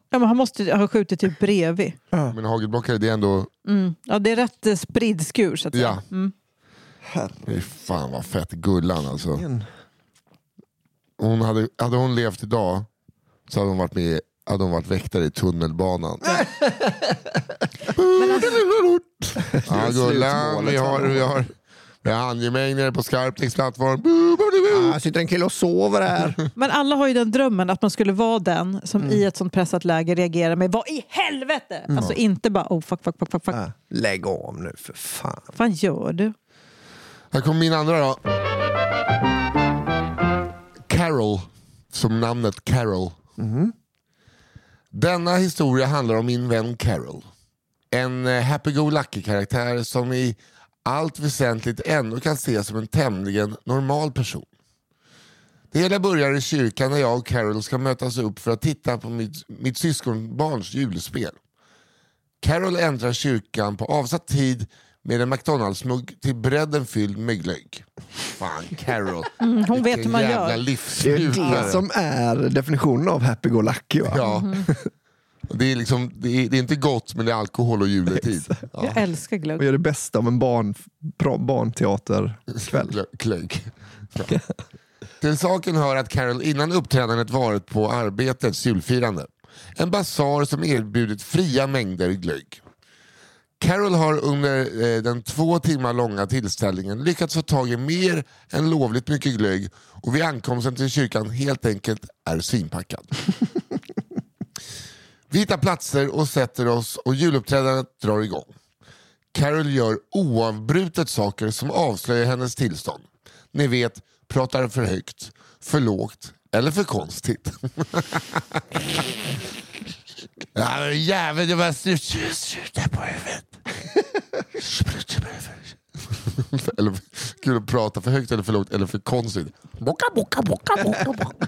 Ja, men han måste ha skjutit typ bredvid. Men en hagelbrakare det är ändå, Mm. Ja, det är rätt eh, spridd skur så att säga. Ja. Mm. fy fan vad fett. Gullan alltså. Hon hade, hade hon levt idag så hade hon varit med hade hon varit väktare i tunnelbanan. ja, Gullan, vi har, vi har, vi har angemängder på Skarpnäcks plattform. Här sitter en kille och sover här. Men alla har ju den drömmen att man skulle vara den som Mm. i ett sånt pressat läge reagerar med vad i helvete? Alltså inte bara oh fuck, fuck, fuck, fuck, fuck. Lägg av nu för fan. Vad fan gör du? Här kommer min andra då. Carol, som namnet Carol. Denna historia handlar om min vän Carol. En eh, happy-go-lucky-karaktär som i allt väsentligt ändå kan ses som en tämligen normal person. Det hela börjar i kyrkan när jag och Carol ska mötas upp för att titta på mitt, mitt syskonbarns julspel. Carol äntrar kyrkan på avsatt tid med en McDonalds-mugg till bredden fylld med glögg. Fan, Carol. Mm, hon vet hur man jävla gör. Det är livsnjutare. det som är definitionen av happy-go-lucky. Va? Ja. Mhm. Det, är liksom, det, är, det är inte gott men det är alkohol och juletid. Ja. Jag älskar Och glögg. gör det bästa av en barn, bra barnteaterkväll. Glö- Glögg. Ja. Till saken hör att Carol innan uppträdandet varit på arbetets julfirande. En basar som erbjudit fria mängder glögg. Carol har under eh, den två timmar långa tillställningen lyckats få tag i mer än lovligt mycket glögg och vid ankomsten till kyrkan helt enkelt är svinpackad. Vi hittar platser och sätter oss och juluppträdandet drar igång. Carol gör oavbrutet saker som avslöjar hennes tillstånd. Ni vet, pratar för högt, för lågt eller för konstigt. ja, men jävel, det var sluta på huvudet. Spruta på huvudet. eller kul att prata för högt eller för lågt eller för konstigt. Bocka, bocka, bocka, bocka, bocka.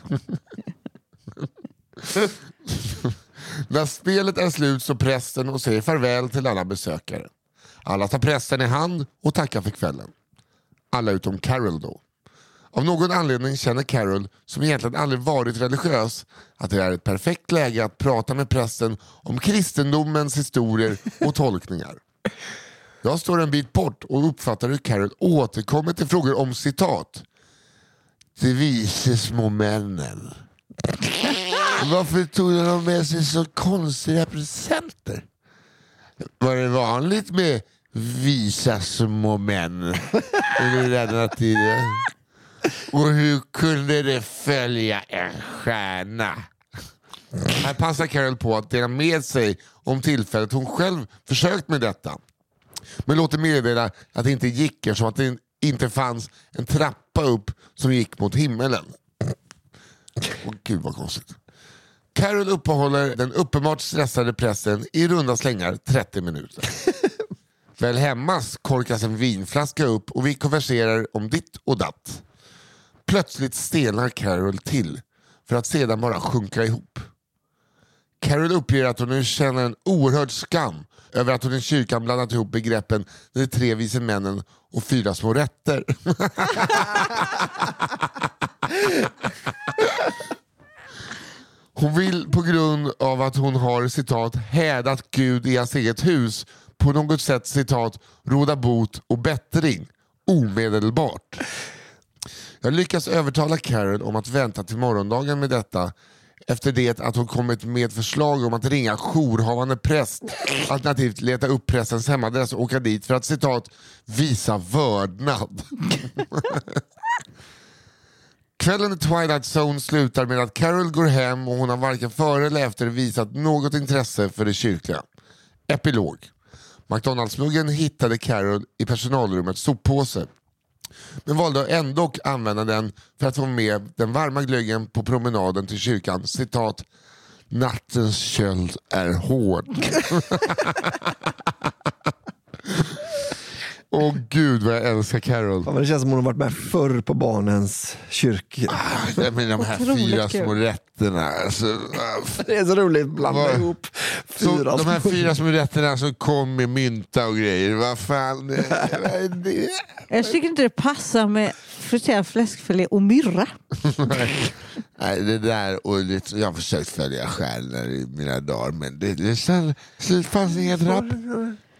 När spelet är slut så prästen och säger farväl till alla besökare. Alla tar prästen i hand och tackar för kvällen. Alla utom Carol då. Av någon anledning känner Carol, som egentligen aldrig varit religiös, att det är ett perfekt läge att prata med prästen om kristendomens historier och tolkningar. Jag står en bit bort och uppfattar hur Carol återkommer till frågor om citat. De vise små männen. Varför tog de med sig så konstiga presenter? Var det vanligt med visa små män under denna tiden? Och hur kunde det följa en stjärna? Här passar Carol på att dela med sig om tillfället hon själv försökt med detta. Men låter meddela att det inte gick eftersom att det inte fanns en trappa upp som gick mot himmelen. Åh gud vad konstigt. Carol uppehåller den uppenbart stressade pressen i runda slängar 30 minuter. Väl hemma korkas en vinflaska upp och vi konverserar om ditt och datt. Plötsligt stelnar Carol till för att sedan bara sjunka ihop. Carol uppger att hon nu känner en oerhörd skam över att hon i kyrkan blandat ihop begreppen de tre vise männen och fyra små rätter. Hon vill på grund av att hon har citat hädat Gud i hans eget hus på något sätt citat råda bot och bättring omedelbart. Jag lyckas övertala Karen om att vänta till morgondagen med detta efter det att hon kommit med förslag om att ringa jourhavande präst alternativt leta upp prästens hemadress och åka dit för att citat visa vördnad. Kvällen i Twilight Zone slutar med att Carol går hem och hon har varken före eller efter visat något intresse för det kyrkliga. Epilog. McDonalds-muggen hittade Carol i personalrummets soppåse men valde ändå att använda den för att få med den varma glöggen på promenaden till kyrkan. Citat. Nattens köld är hård. Åh gud vad jag älskar Carol. Ja, men det känns som hon har varit med förr på barnens kyrk. Ah, med de här Otroligt fyra kul. små rätterna. Alltså, ah, Det är så roligt att blanda Vad- ihop så, fyra de här små- fyra små rätterna som kom med mynta och grejer. Vad fan. det- det- Jag tycker inte det passar med friterad fläskfilé och myrra. Nej, det där och lite, jag har försökt följa stjärnor i mina dagar men det, det, sen, det fanns inget rapp.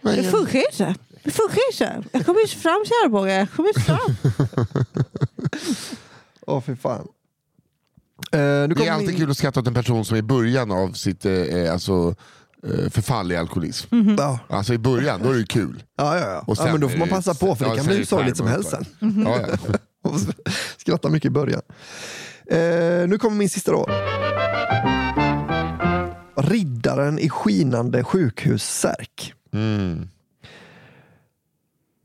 Det funkar inte. Det funkar inte. Jag kommer inte fram kära bågar. Jag kommer inte fram. Åh fy fan. Eh, nu Det kommer är alltid min... kul att skratta åt en person som är i början av sitt eh, alltså, eh, förfall i alkoholism. Ja, Alltså i början, då är det kul. ja, ja. ja. Och ja sen men då får man det- passa på för ja, det kan sen är bli det sorgligt som helst sen. Ja, ja. Och Skratta mycket i början. Eh, nu kommer min sista då. Riddaren i skinande sjukhussärk. Mm.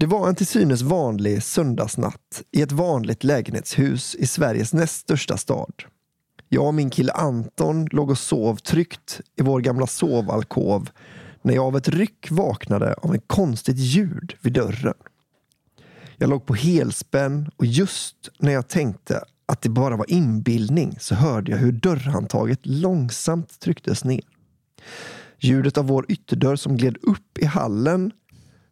Det var en till synes vanlig söndagsnatt i ett vanligt lägenhetshus i Sveriges näst största stad. Jag och min kille Anton låg och sov tryggt i vår gamla sovalkov när jag av ett ryck vaknade av ett konstigt ljud vid dörren. Jag låg på helspänn och just när jag tänkte att det bara var inbildning så hörde jag hur dörrhandtaget långsamt trycktes ner. Ljudet av vår ytterdörr som gled upp i hallen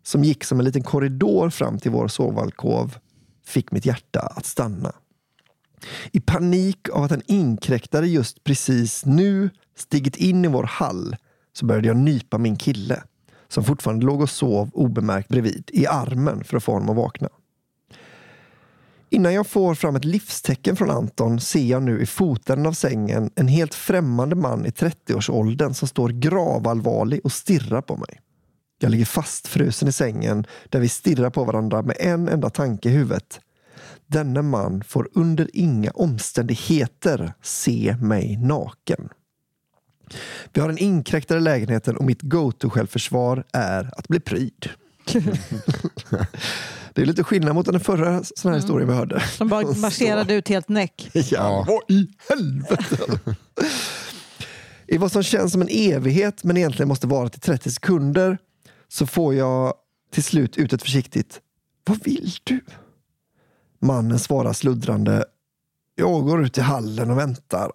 som gick som en liten korridor fram till vår sovalkov fick mitt hjärta att stanna. I panik av att en inkräktare just precis nu stigit in i vår hall så började jag nypa min kille som fortfarande låg och sov obemärkt bredvid i armen för att få honom att vakna. Innan jag får fram ett livstecken från Anton ser jag nu i foten av sängen en helt främmande man i 30-årsåldern som står gravallvarlig och stirrar på mig. Jag ligger fastfrusen i sängen där vi stirrar på varandra med en enda tanke i huvudet. Denne man får under inga omständigheter se mig naken. Vi har en inkräktare i lägenheten och mitt go-to-självförsvar är att bli pryd. Det är lite skillnad mot den förra sån här historien vi hörde. Som bara marscherade ut helt näck. Ja, vad i helvete! I vad som känns som en evighet men egentligen måste vara till 30 sekunder så får jag till slut ut ett försiktigt Vad vill du? Mannen svarar sluddrande Jag går ut i hallen och väntar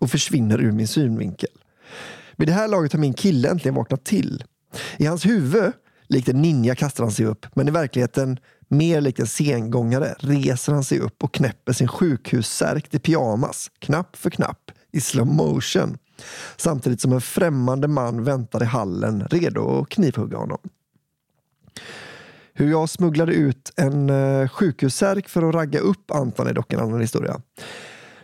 och försvinner ur min synvinkel. Vid det här laget har min kille äntligen vaknat till. I hans huvud, likt en ninja kastar han sig upp, men i verkligheten Mer likt en sengångare reser han sig upp och knäpper sin sjukhussärk till pyjamas, knapp för knapp, i slow motion. Samtidigt som en främmande man väntar i hallen redo att knivhugga honom. Hur jag smugglade ut en uh, sjukhussärk för att ragga upp Anton är dock en annan historia.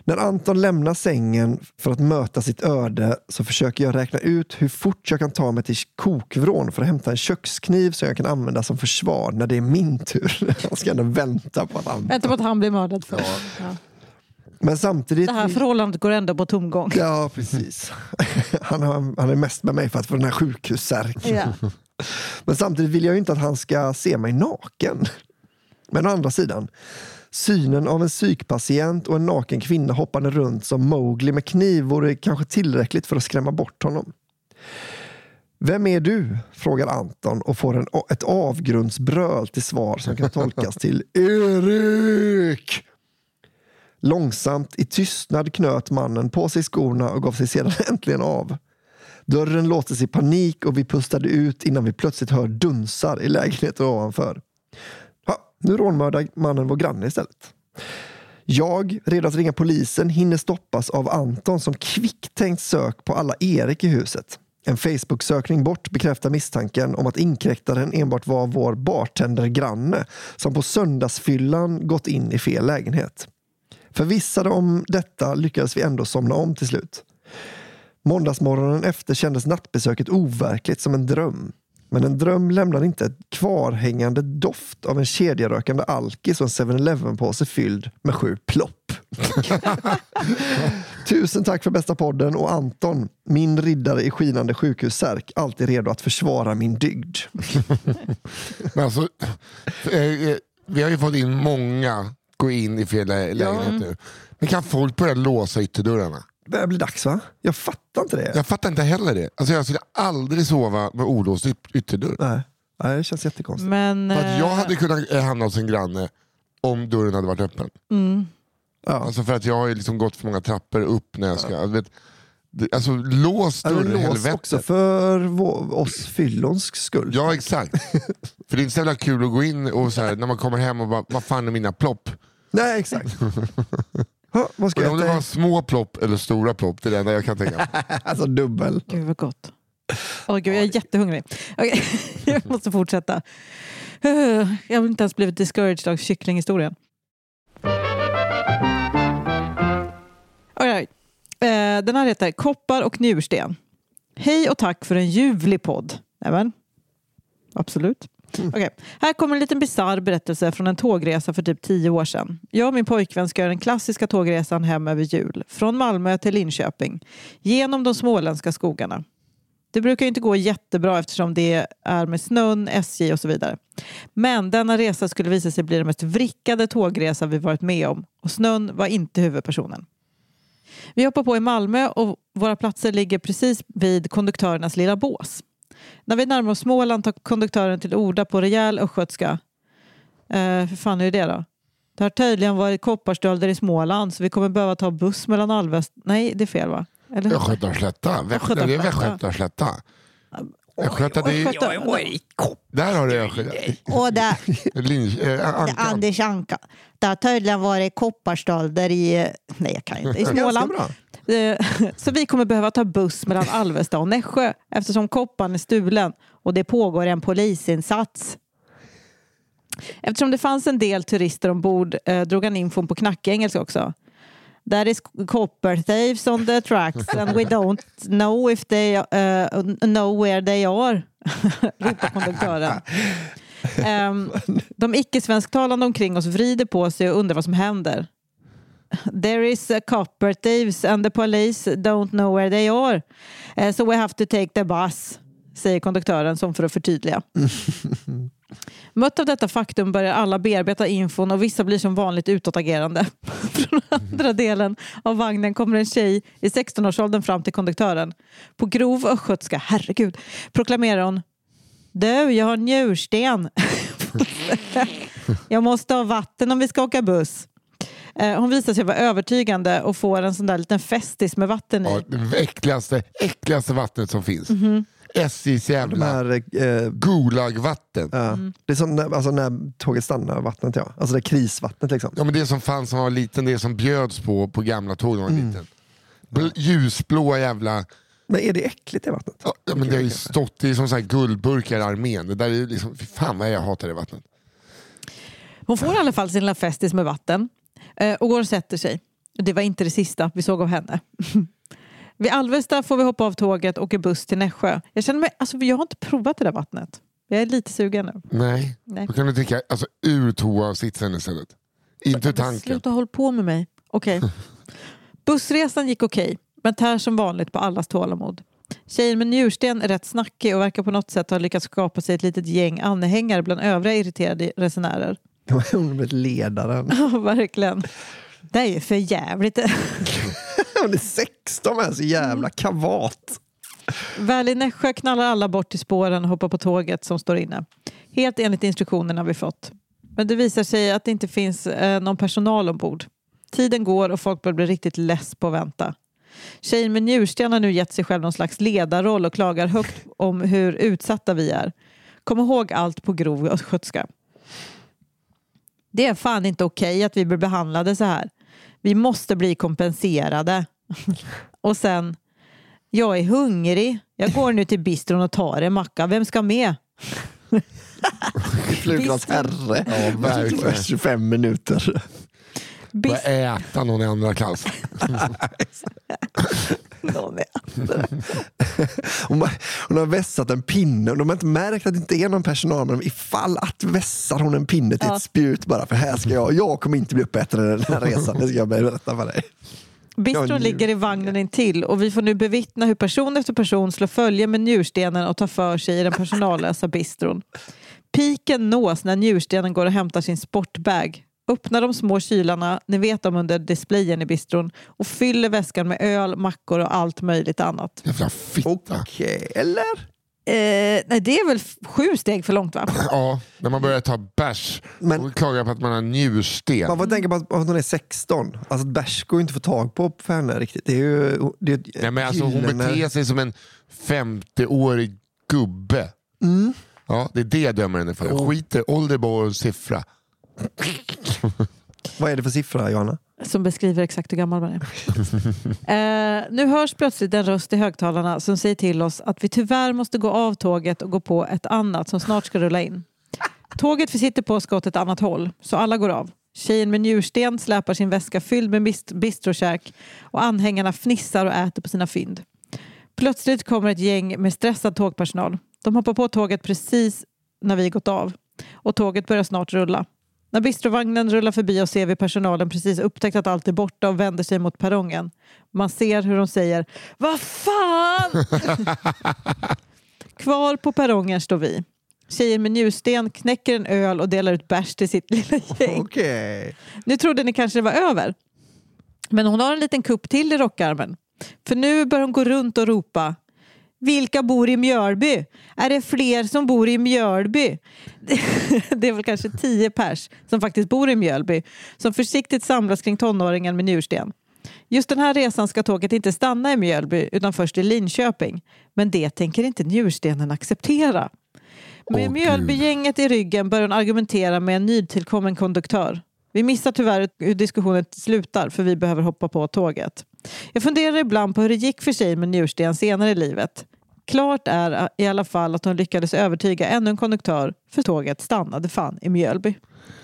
När Anton lämnar sängen för att möta sitt öde så försöker jag räkna ut hur fort jag kan ta mig till kokvrån för att hämta en kökskniv som jag kan använda som försvar när det är min tur. Jag ska ändå vänta på att han... Vänta på att han blir mördad först. Ja. Men samtidigt... Det här förhållandet går ändå på tomgång. Ja, precis. Han, har, han är mest med mig för att få den här sjukhussärken. Ja. Men samtidigt vill jag ju inte att han ska se mig naken. Men å andra sidan, synen av en psykpatient och en naken kvinna hoppande runt som Mowgli med kniv vore kanske tillräckligt för att skrämma bort honom. Vem är du? frågar Anton och får en, ett avgrundsbröl till svar som kan tolkas till Erik! Långsamt i tystnad knöt mannen på sig skorna och gav sig sedan äntligen av. Dörren låstes i panik och vi pustade ut innan vi plötsligt hör dunsar i lägenheten ovanför. Ha, nu rånmördar mannen vår granne istället. Jag, redo att ringa polisen, hinner stoppas av Anton som kvicktänkt sök på alla Erik i huset. En Facebook-sökning bort bekräftar misstanken om att inkräktaren enbart var vår bartendergranne som på söndagsfyllan gått in i fel lägenhet. Förvissade om detta lyckades vi ändå somna om till slut. Måndagsmorgonen efter kändes nattbesöket overkligt som en dröm. Men en dröm lämnar inte ett kvarhängande doft av en kedjerökande alkis och en 7-Eleven-påse fylld med sju plopp. Tusen tack för bästa podden och Anton, min riddare i skinande sjukhussärk, alltid redo att försvara min dygd. Men alltså, eh, eh, vi har ju fått in många gå in i fel lä- lägenhet nu. Men kan folk börja låsa ytterdörrarna? Det börjar bli dags va? Jag fattar inte det. Jag fattar inte heller det. Alltså jag skulle aldrig sova med olåst yt- ytterdörr. Nej. Nej, det känns jättekonstigt. Men, För att jag eh, hade kunnat eh, hamna hos en granne om dörren hade varit öppen. mm, Ja. Alltså för att jag har ju liksom gått för många trappor upp när jag ska... jag Vet, det- alltså lås men dörren, lås också för oss fyllons skull. Ja exakt. för det är inte så jävla kul att gå in och så här, när man kommer hem och bara, vad fan är mina plopp? Nej, exakt. ha, vad ska jag om det var små plopp eller stora plopp, det är det enda jag kan tänka mig. Alltså dubbel. Gud vad gott. Åh gud, jag är jättehungrig. Okej, jag måste fortsätta. Jag har inte ens blivit discouraged av kycklinghistorien. All right. Eh, Den här heter Koppar och njursten. Hej och tack för en ljuvlig podd. Nämen. Absolut. Okay. Här kommer en liten bizarr berättelse från en tågresa för typ tio år sedan. Jag och min pojkvän ska göra den klassiska tågresan hem över jul. Från Malmö till Linköping. Genom de småländska skogarna. Det brukar ju inte gå jättebra eftersom det är med snön, SJ och så vidare. Men denna resa skulle visa sig bli den mest vrickade tågresa vi varit med om. Och snön var inte huvudpersonen. Vi hoppar på i Malmö och våra platser ligger precis vid konduktörernas lilla bås. När vi närmar oss Småland tar konduktören till orda på rejäl östgötska. Eh, hur fan är det då? Det har tydligen varit kopparstölder i Småland så vi kommer behöva ta buss mellan Alvesta... Nej, det är fel va? Eller hur? Östgötaslätta, Västgö- det är Västgötaslätta. Östgöta, det är, Östgöta- där har du Östgöta. Och där, Linj, äh, Ankan. Anders Anka. Det har tydligen varit kopparstölder i... Nej, jag kan inte. I Småland. Eh, Så vi kommer behöva ta buss mellan Alvesta och Nässjö eftersom kopparn är stulen och det pågår en polisinsats. Eftersom det fanns en del turister ombord eh, drog han infon på knackengelska också. That is copper thieves on the tracks and we don't know if they uh, know where they are. ropar konduktören. Um, ehm, de icke-svensktalande omkring oss vrider på sig och undrar vad som händer. There is a copper thieves and the police don't know where they are. Uh, so we have to take the bus, säger konduktören som för att förtydliga. Mött av detta faktum börjar alla bearbeta infon och vissa blir som vanligt utåtagerande. Från andra delen av vagnen kommer en tjej i 16-årsåldern fram till konduktören. På grov östgötska, herregud, proklamerar hon Du, jag har njursten. jag måste ha vatten om vi ska åka buss. Eh, Hon visar sig vara övertygande och får en sån där liten festis med vatten i. Ja, det äckligaste, äckligaste vattnet som finns. Mhm. SJs De jävla här, eh, Gulagvatten. ja. Mm. Det är som när, alltså när tåget stannar, vattnet ja. Alltså det är krisvattnet liksom. Ja, men det som fanns när man var liten, det som bjöds på på gamla tåg när man var Mm. liten. Bl- ljusblåa jävla... Men är det äckligt det vattnet? Ja, ja, men det har ju stått, det är som så här guldburkar i armén. Det där är liksom, fy fan vad jag hatar det vattnet. Hon får i alla fall sin lilla festis med vatten eh, och går och sätter sig. Det var inte det sista vi såg av henne. Vid Alvesta får vi hoppa av tåget och åka buss till Nässjö. Jag känner mig, alltså jag har inte provat det där vattnet. Jag är lite sugen nu. Nej, Nej. då kan du dricka alltså, ur toasitsen istället. Inte tanken. Sluta hålla på med mig. Okej. Bussresan gick okej, men tär som vanligt på allas tålamod. Tjejen med njursten är rätt snackig och verkar på något sätt ha lyckats skapa sig ett litet gäng anhängare bland övriga irriterade resenärer. Hon har blivit ledaren. Ja, verkligen. Det är ju för jävligt. Hon är 16 med så jävla kavat. Väl i Nässjö knallar alla bort till spåren och hoppar på tåget som står inne. Helt enligt instruktionerna vi fått. Men det visar sig att det inte finns eh, någon personal ombord. Tiden går och folk börjar bli riktigt less på att vänta. Tjejen med njursten har nu gett sig själv någon slags ledarroll och klagar högt om hur utsatta vi är. Kom ihåg allt på grov östgötska. Det är fan inte okej att vi blir behandlade så här. Vi måste bli kompenserade. och sen, jag är hungrig. Jag går nu till bistron och tar en macka. Vem ska med? Flugornas herre. Ja, verkligen. 25 minuter. Börja Bist- äta någon i andra klass. Någon är- Hon, hon har vässat en pinne och de har inte märkt att det inte är någon personal. Men ifall att vässar hon en pinne till Ja. ett spjut bara för här ska jag. Jag kommer inte bli uppäten den här resan. Det ska jag berätta för dig. Bistron ligger i vagnen intill och vi får nu bevittna hur person efter person slår följe med njurstenen och tar för sig i den personallösa bistron. Piken nås när njurstenen går och hämtar sin sportbag, öppnar de små kylarna, ni vet dem under displayen i bistron, och fyller väskan med öl, mackor och allt möjligt annat. Jävla fitta. Okej, eller? Eh, nej, det är väl sju steg för långt va? Ja, när man börjar ta bärs Men- och klagar på att man har njursten. Man får tänka på att, att hon är 16. Alltså bärs går ju inte att få tag på för henne riktigt. Det är ju, det är ett Ja, men alltså, hon beter sig som en 50-årig gubbe. Mm. Ja, det är det jag dömer henne för. Skiter ålder bara och siffra. Vad är det för siffra, Johanna? Som beskriver exakt hur gammal man är. eh, nu hörs plötsligt en röst i högtalarna som säger till oss att vi tyvärr måste gå av tåget och gå på ett annat som snart ska rulla in. Tåget vi sitter på ska åt ett annat håll, så alla går av. Tjejen med njursten släpar sin väska fylld med bist- bistrokäk och anhängarna fnissar och äter på sina fynd. Plötsligt kommer ett gäng med stressad tågpersonal. De hoppar på tåget precis när vi gått av och tåget börjar snart rulla. När bistrovagnen rullar förbi oss ser vi personalen precis upptäckt att allt är borta och vänder sig mot perrongen. Man ser hur de säger Vad fan! Kvar på perrongen står vi. Tjejen med njursten knäcker en öl och delar ut bärs till sitt lilla gäng. Okej. Nu trodde ni kanske det var över. Men hon har en liten kupp till i rockarmen. För nu börjar hon gå runt och ropa vilka bor i Mjölby? Är det fler som bor i Mjölby? Det är väl kanske tio pers som faktiskt bor i Mjölby som försiktigt samlas kring tonåringen med njursten. Just den här resan ska tåget inte stanna i Mjölby utan först i Linköping. Men det tänker inte njurstenen acceptera. Med Åh, Mjölbygänget i ryggen börjar hon argumentera med en nytillkommen konduktör. Vi missar tyvärr hur diskussionen slutar för vi behöver hoppa på tåget. Jag funderar ibland på hur det gick för sig med njursten senare i livet. Klart är i alla fall att hon lyckades övertyga ännu en konduktör för tåget stannade fan i Mjölby.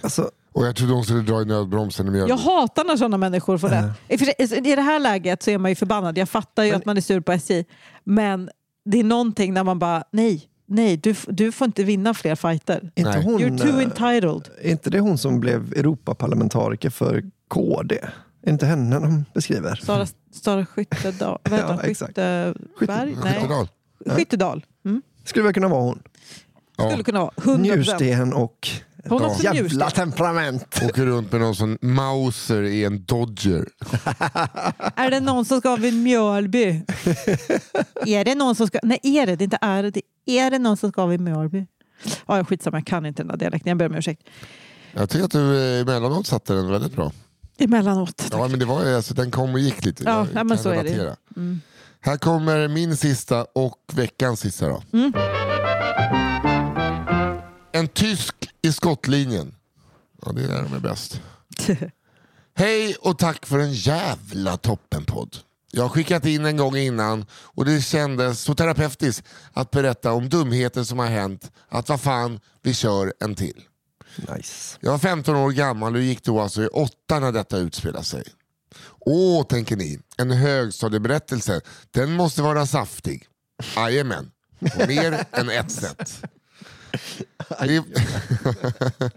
Alltså, Och jag trodde hon skulle dra i nödbromsen i Mjölby. Jag hatar när sådana människor får det. I, det här läget så är man ju förbannad. Jag fattar ju Men- att man är sur på SJ. Men det är någonting när man bara, nej, nej, du, du får inte vinna fler fighter. inte hon, You're too eh, entitled. är inte det hon som blev Europaparlamentariker för KD? Är inte henne de beskriver? Sara, Sara Skyttedal. Vad heter Ja. Skytteberg? Skyttedal. Skyttedal. Mm. Skulle väl kunna vara hon. Ja. Skulle kunna vara. 100%. Njursten och Hon har också jävla njursten. temperament. Åker runt med någon sån Mauser i en Dodger. Är det någon som ska vid Mjölby? är det någon som ska... Nej, är det? Det är inte är det. Är det någon som ska vid Mjölby? Ja, jag skitsamma, jag kan inte den där dialekten. Jag ber om ursäkt. Jag tycker att du eh, emellanåt satte den väldigt bra. Emellanåt. Ja, men det var, alltså, den kom och gick lite. Ja, Jag ja, men kan så är det. relatera. Mm. Här kommer min sista och veckans sista. Då. En tysk i skottlinjen. Ja, det är där de är bäst. Hej och tack för en jävla toppenpodd. Jag har skickat in en gång innan och det kändes så terapeutiskt att berätta om dumheter som har hänt. Att vad fan, vi kör en till. Nice. Jag var 15 år gammal och gick då alltså i åtta när detta utspelade sig. Åh, tänker ni, en högstadieberättelse, den måste vara saftig. Jajamän, på mer än ett sätt. Det är,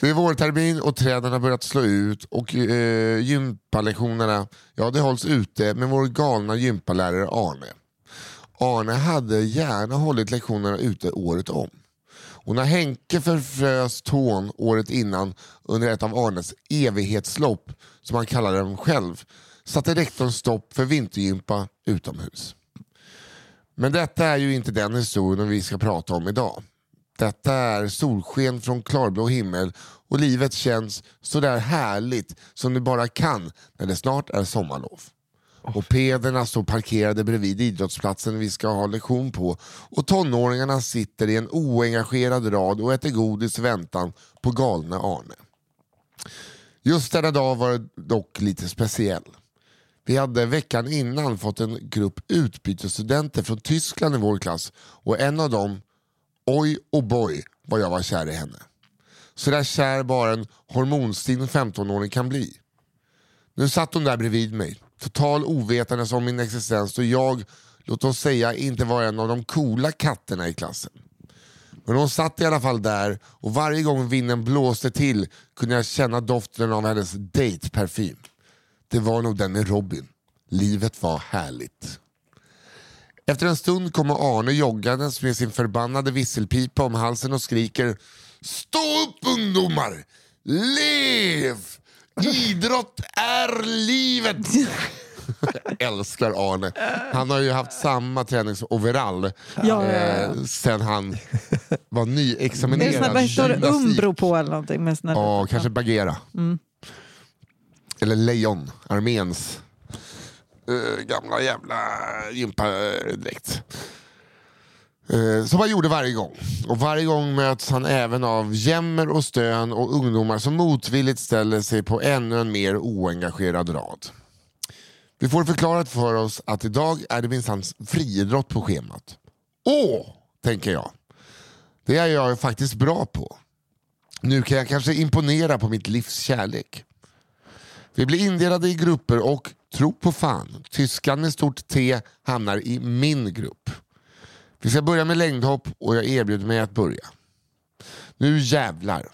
det är vårtermin och träden har börjat slå ut och eh, gympalektionerna, ja det hålls ute med vår galna gympalärare Arne. Arne hade gärna hållit lektionerna ute året om. Och när Henke förfrös tån året innan under ett av Arnes evighetslopp, som han kallade dem själv, satte rektorn stopp för vintergympa utomhus. Men detta är ju inte den historien vi ska prata om idag. Detta är solsken från klarblå himmel och livet känns så där härligt som det bara kan när det snart är sommarlov. Mopederna står parkerade bredvid idrottsplatsen vi ska ha lektion på och tonåringarna sitter i en oengagerad rad och äter godis i väntan på galne Arne. Just denna dag var det dock lite speciell. Vi hade veckan innan fått en grupp utbytesstudenter från Tyskland i vår klass och en av dem, oj och boy vad jag var kär i henne. Så där kär bara en hormonstinn 15-åring kan bli. Nu satt hon där bredvid mig, total ovetandes om min existens och jag, låt oss säga, inte var en av de coola katterna i klassen. Men hon satt i alla fall där och varje gång vinden blåste till kunde jag känna doften av hennes dejtparfym. Det var nog den med Robin. Livet var härligt. Efter en stund kommer Arne joggandes med sin förbannade visselpipa om halsen och skriker Stå upp ungdomar! Lev! Idrott är livet! Jag älskar Arne. Han har ju haft samma träningsoverall Ja, eh, sen han var Det är nyexaminerad sån här, vad står det. Umbro på eller någonting? Med såna Ja, kanske Bagheera. Mm. Eller Lejon, arméns eh, gamla jävla gympadräkt. Uh, som han gjorde varje gång. Och varje gång möts han även av jämmer och stön och ungdomar som motvilligt ställer sig på ännu en mer oengagerad rad. Vi får förklarat för oss att idag är det minsann friidrott på schemat. Åh, tänker jag. Det är jag faktiskt bra på. Nu kan jag kanske imponera på mitt livs kärlek. Vi blir indelade i grupper och, tro på fan, tyskan med stort T hamnar i min grupp. Vi ska börja med längdhopp och jag erbjuder mig att börja. Nu jävlar.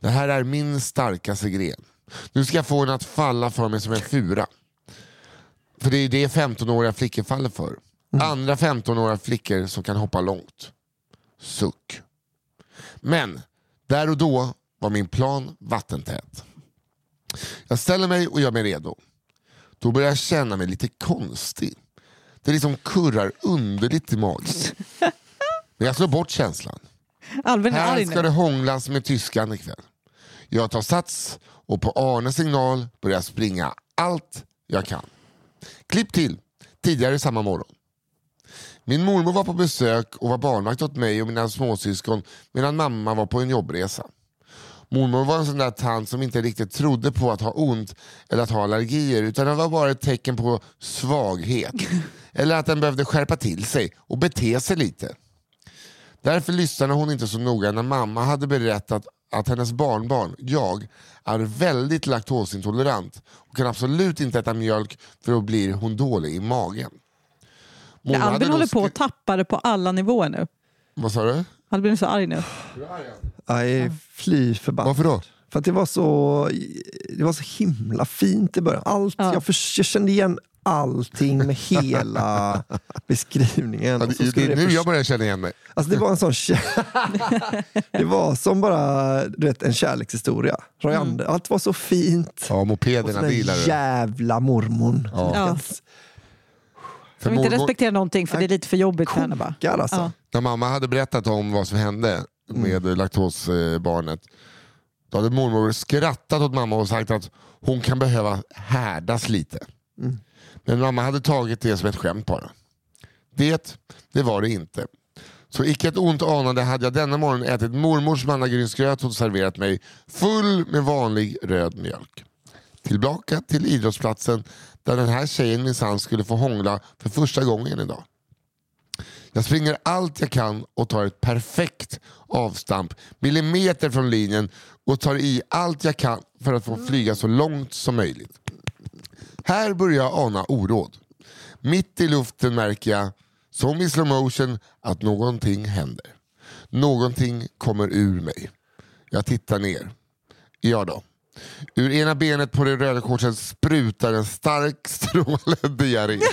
Det här är min starkaste gren. Nu ska jag få henne att falla för mig som en fura. För det är det 15-åriga flickor faller för. Andra 15-åriga flickor som kan hoppa långt. Suck. Men där och då var min plan vattentät. Jag ställer mig och gör mig redo. Då börjar jag känna mig lite konstig. Det liksom kurrar underligt i magen. Men jag slår bort känslan. Albin är Här ska det hånglas med tyskan ikväll. Jag tar sats och på Arnes signal börjar jag springa allt jag kan. Klipp till, tidigare samma morgon. Min mormor var på besök och var barnvakt åt mig och mina småsyskon medan mamma var på en jobbresa. Mormor var en sån där tant som inte riktigt trodde på att ha ont eller att ha allergier utan det var bara ett tecken på svaghet. Eller att den behövde skärpa till sig och bete sig lite. Därför lyssnade hon inte så noga när mamma hade berättat att hennes barnbarn, jag, är väldigt laktosintolerant och kan absolut inte äta mjölk för då blir hon dålig i magen. Mormor hade Albin håller på att tappa det på alla nivåer nu. Vad sa du? Albin är så arg nu. Jag är fly förbannad. Varför då? För att det var så, det var så himla fint i början. Allt, Ja. jag, för, jag kände igen allting med hela beskrivningen. Ja, Och så det, det det nu jag börjar känna igen mig. Alltså det var en sån Det var som bara du vet, en kärlekshistoria. Roy Mm. Allt var så fint. Ja, Och mopederna, gillar du. jävla mormon. Ja. Ja. För Som inte mormor- respekterar någonting för det är lite för jobbigt för henne bara. Alltså. Ja. När mamma hade berättat om vad som hände med laktosbarnet, då hade mormor skrattat åt mamma och sagt att hon kan behöva härdas lite. Men mamma hade tagit det som ett skämt bara. Det, det var det inte. Så icke ett ont anande hade jag denna morgon ätit mormors mannagrynsgröt hon serverat mig full med vanlig röd mjölk. Tillbaka till idrottsplatsen där den här tjejen minsann skulle få hångla för första gången idag. Jag springer allt jag kan och tar ett perfekt avstamp millimeter från linjen och tar i allt jag kan för att få flyga så långt som möjligt. Här börjar jag ana oråd. Mitt i luften märker jag, som i slow motion, att någonting händer. Någonting kommer ur mig. Jag tittar ner. Ja då. Ur ena benet på det röda korset sprutar en stark stråle diarré.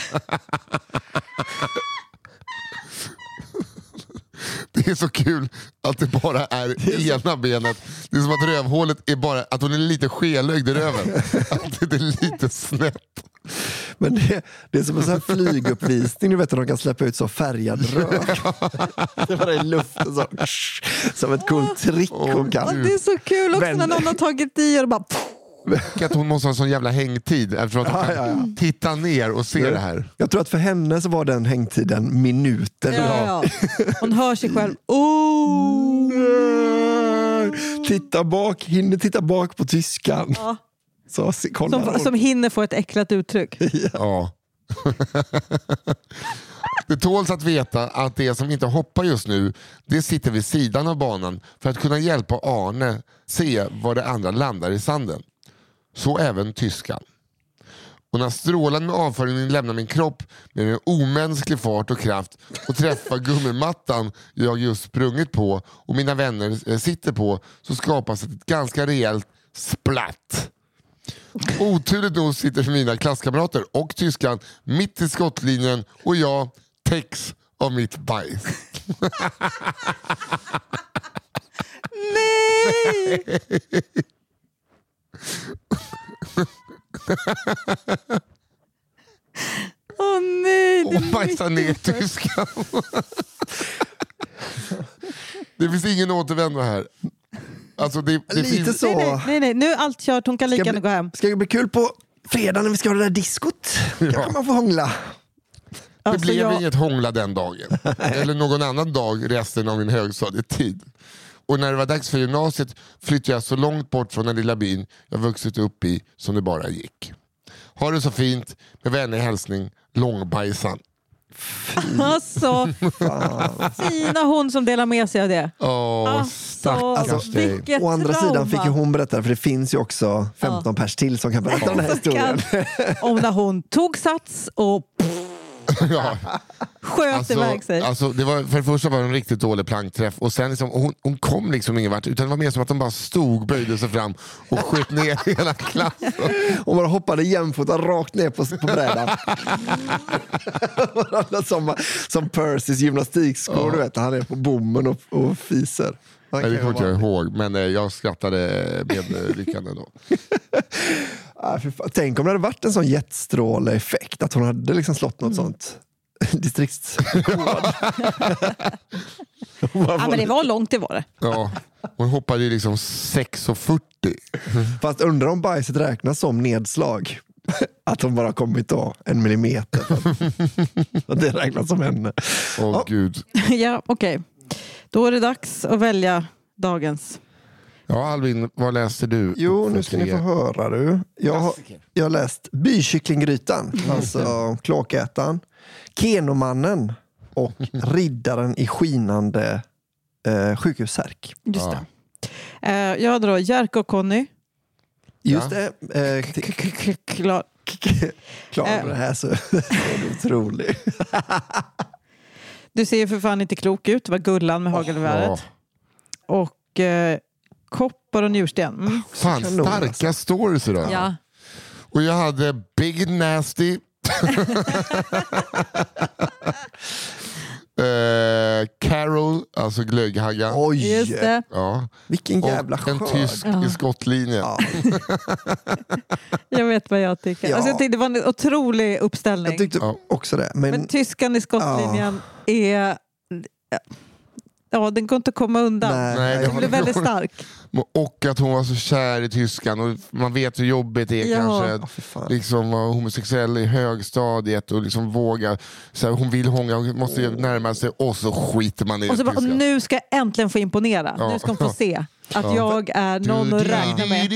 Det är så kul att det bara är ena benet. Det är som att rövhålet är bara att hon är lite skelögd i röven. Att det är lite snett. Men det, det är som en sån här flyguppvisning, du vet att de kan släppa ut så färgad rök. Det var i luften så, som ett coolt trick hon Och kan. det är så kul också Men- när någon har tagit i och bara... Att hon måste ha en sån jävla hängtid eftersom att hon Ja, kan ja, ja. titta ner och se det här. Jag tror att för henne så var den hängtiden minuter. Ja, ja. Hon hör sig själv. Oh! Titta bak, hinner titta bak på tyskan. Ja. Så Som, hon. som hinner få ett äcklat uttryck. Ja. Det tåls att veta att det som inte hoppar just nu, det sitter vid sidan av banan för att kunna hjälpa Arne se var det andra landar i sanden. Så även tyskan. Och när strålen med avföringen lämnar min kropp med en omänsklig fart och kraft och träffar gummimattan jag just sprungit på och mina vänner eh, sitter på så skapas ett ganska rejält splatt. Oturligt nog sitter mina klasskamrater och tyskan mitt i skottlinjen och jag täcks av mitt bajs. Nej! Åh nej! det är Och bajsar ner tyskan. Det finns ingen återvändo här. Alltså det, det Lite finns, så. Nej, nej, nej, nu är allt kört. Hon kan lika gärna gå hem. Ska det bli kul på fredag när vi ska ha det där diskot? Kanske man får hångla. det Alltså, blev jag- inget hångla den dagen. Eller någon annan dag resten av min högstadietid. Och när det var dags för gymnasiet flyttade jag så långt bort från den lilla byn jag vuxit upp i som det bara gick. Ha det så fint. Med vänlig hälsning Långbajsan. Alltså, fina hon som delar med sig av det. Åh, Alltså, dig. vilket Å andra trauma. sidan fick ju hon berätta, för det finns ju också 15 pers till som kan berätta den här historien. Om när hon tog sats och Ja. sköt Alltså, iväg sig. alltså, det var, för det första var det en riktigt dålig plankträff och sen liksom, hon, hon kom liksom ingen vart utan det var mer som att de bara stod, böjde sig fram och sköt ner hela klassen. Hon bara hoppade jämfota rakt ner på, på brädan. som, som Percys gymnastikskor, du vet. Han är på bommen och, och fiser. Nej, det kommer inte jag ihåg men eh, jag skrattade med eh, lyckan ändå. Ah. Tänk om det hade varit en sån jetstråle-effekt, att hon hade liksom slått något sånt distriktskod. Ja, men det var långt, det var det. Ja, hon hoppade ju liksom 6,40. Fast undrar om bajset räknas som nedslag. Att hon bara kommit då en millimeter. Att det räknas som henne. Åh Ja. gud. Ja, okej. Då är det dags att välja dagens. Ja Alvin, vad läste du? Jo, nu ska ni få höra du. Jag har, jag har läst Bykycklinggrytan, alltså klåkätaren, Kenomannen och Riddaren i skinande eh, sjukhussärk. Just Ja. det. Eh, jag då, Jerka och Conny. Just Ja. det. Eh, Klar. Klara Eh. det här så, är du otrolig. Du ser för fan inte klok ut. Det var Gullan med hagelgeväret. Ja. Och eh, koppar och njursten. Mm. Fan, Kanon, starka alltså. stories idag. Ja. Och jag hade Big Nasty. eh, Carol, alltså glögghagga. Oj, Just det. Ja. vilken jävla Och en skörd. tysk Ja. i skottlinjen. Ja. Jag vet vad jag tycker. Ja. Alltså, jag tyckte det var en otrolig uppställning. Jag tyckte Ja. också det. Men, Men tyskan i skottlinjen är... ja, den går inte att komma undan. Nej, Nej, Den du väldigt stark. Och att hon var så kär i tyskan och man vet hur jobbigt det är Ja. kanske. Fan. liksom vara homosexuell i högstadiet och liksom våga, så här, hon vill hångla, hon måste ju närma sig och så skiter man i Och så bara, nu ska jag äntligen få imponera. Ja. Nu ska hon få se att Ja. jag är någon att räkna med.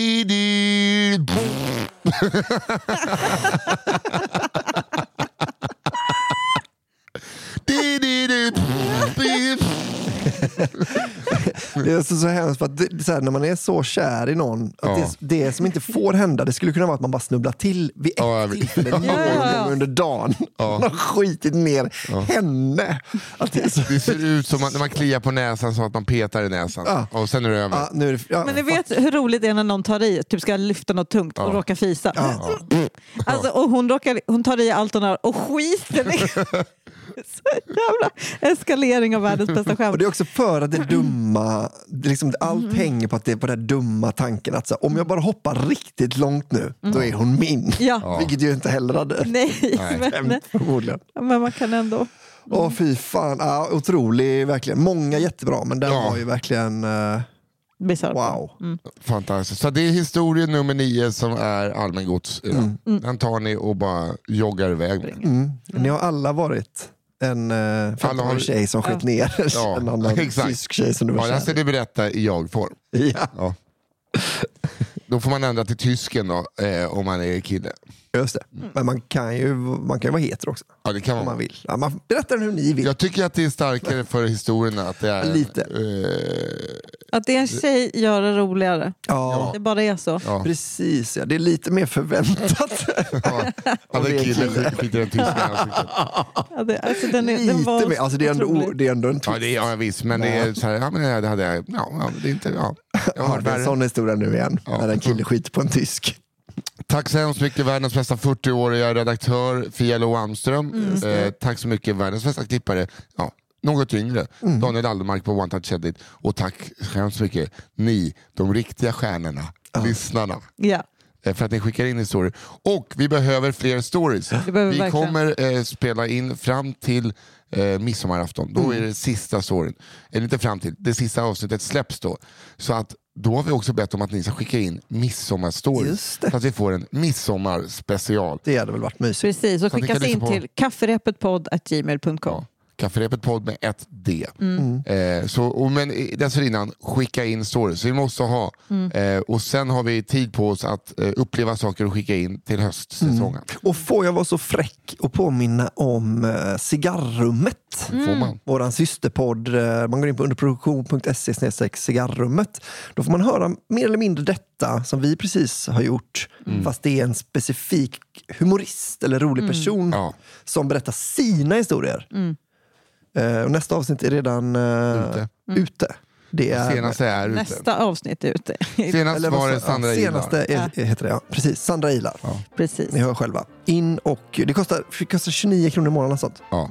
Det är så, så hemskt för att det, så här, när man är så kär i någon, att Ja. det, det som inte får hända, det skulle kunna vara att man bara snubblar till vid ett Ja, tillfälle någon Ja, ja, ja. gång under dagen. Ja. Man har skitit ner henne. Att det så, Det ser ut som att när man kliar på näsan så att man petar i näsan. Ja. Och sen är det över. ja, nu är det, ja, Men ni vet hur roligt det är när någon tar i, typ ska lyfta något tungt och Ja. råkar fisa. Ja. Alltså, och hon, råkar, hon tar i allt hon har och skiter i. Så jävla eskalering av världens bästa Och skämt. det är också för att det dumma, liksom, allt hänger på att det är på den dumma tanken att så, om jag bara hoppar riktigt långt nu, då är hon min. Ja. Vilket ju inte heller hade Nej, men, hänt förmodligen. men man kan ändå... Åh fy fan, ja, otrolig verkligen. Många jättebra men den Ja. var ju verkligen eh, Bisarrt. wow. Fantastiskt. Så det är historia nummer nio som är allmängods idag. Den tar ni och bara joggar iväg med. Mm. Ni har alla varit en uh, Alla har- tjej som sköt ner Ja, en annan exakt. tysk tjej som du Ja, var jag kär ska det berätta i jag-form. i. Ja, Ja. Då får man ändra till tysken då, eh, om man är kille. just det. Men man kan, ju, man kan ju vara hetero också Ja, det kan om man. man vill. Ja, man berättar hur ni vill. Jag tycker att det är starkare för historierna att det är... Lite. Eh, Att det är en tjej gör det roligare. Ja, Det bara är så. ja. precis. Ja. Det är lite mer förväntat. Ja. Kille. Ja, det, alltså, den är, den lite var mer. Alltså, det, är ändå, otrolig. o- det är ändå en Ja, det är, ja visst, men det är så här, ja, men det hade jag, ja, ja, det är inte, ja. Jag har Ja, hört det är en sån historia nu igen. Ja. När en kille skiter på en tysk. Tack så hemskt mycket världens bästa 40-åriga redaktör Fia Lo Almström. Eh, tack så mycket världens bästa klippare, ja, något yngre, Daniel Aldermark på One Touch Edit. Och tack så hemskt mycket ni, de riktiga stjärnorna, lyssnarna. Ja. eh, För att ni skickar in historier. Och vi behöver fler stories. Behöver Vi verkligen. kommer eh, spela in fram till eh, midsommarafton. Då är det sista storyn. Eller inte fram till, det sista avsnittet släpps då. Så att då har vi också bett om att ni ska skicka in midsommarstories. Så att vi får en midsommarspecial. Det hade väl varit mysigt. Precis, och skickas in på- till kafferepetpodd.gmail.com. Ja. Kafferepet podd med ett D. Mm. Eh, så, och, men i- dessförinnan, skicka in stories. Vi måste ha. Mm. Eh, och sen har vi tid på oss att eh, uppleva saker och skicka in till höstsäsongen. Och får jag vara så fräck och påminna om uh, Cigarrummet? Får man. Våran systerpodd. eh, man går in på underproduktion.se cigarrummet. Då får man höra mer eller mindre detta som vi precis har gjort. Mm. Fast det är en specifik humorist eller rolig person Ja. som berättar sina historier. Eh, och nästa avsnitt är redan eh, Ute. ute. Det är, Senaste är ute. Nästa avsnitt är ute. Senast eller var det sa- Sandra ja, Ilar. Senaste är, heter det, ja. Precis, Sandra Ilar. Precis. Ni hör själva. In och det kostar, det kostar 29 kronor i månaden. Sånt. Ja.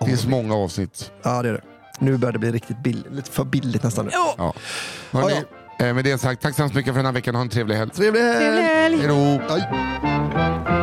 Det finns många avsnitt. Ja, det är det. Nu börjar det bli riktigt billigt. Lite för billigt nästan. Nu. Ja. Hörrni, eh, med det sagt, tack så hemskt mycket för den här veckan. Ha en trevlig helg. Trevlig helg! Trevlig helg! Hej då!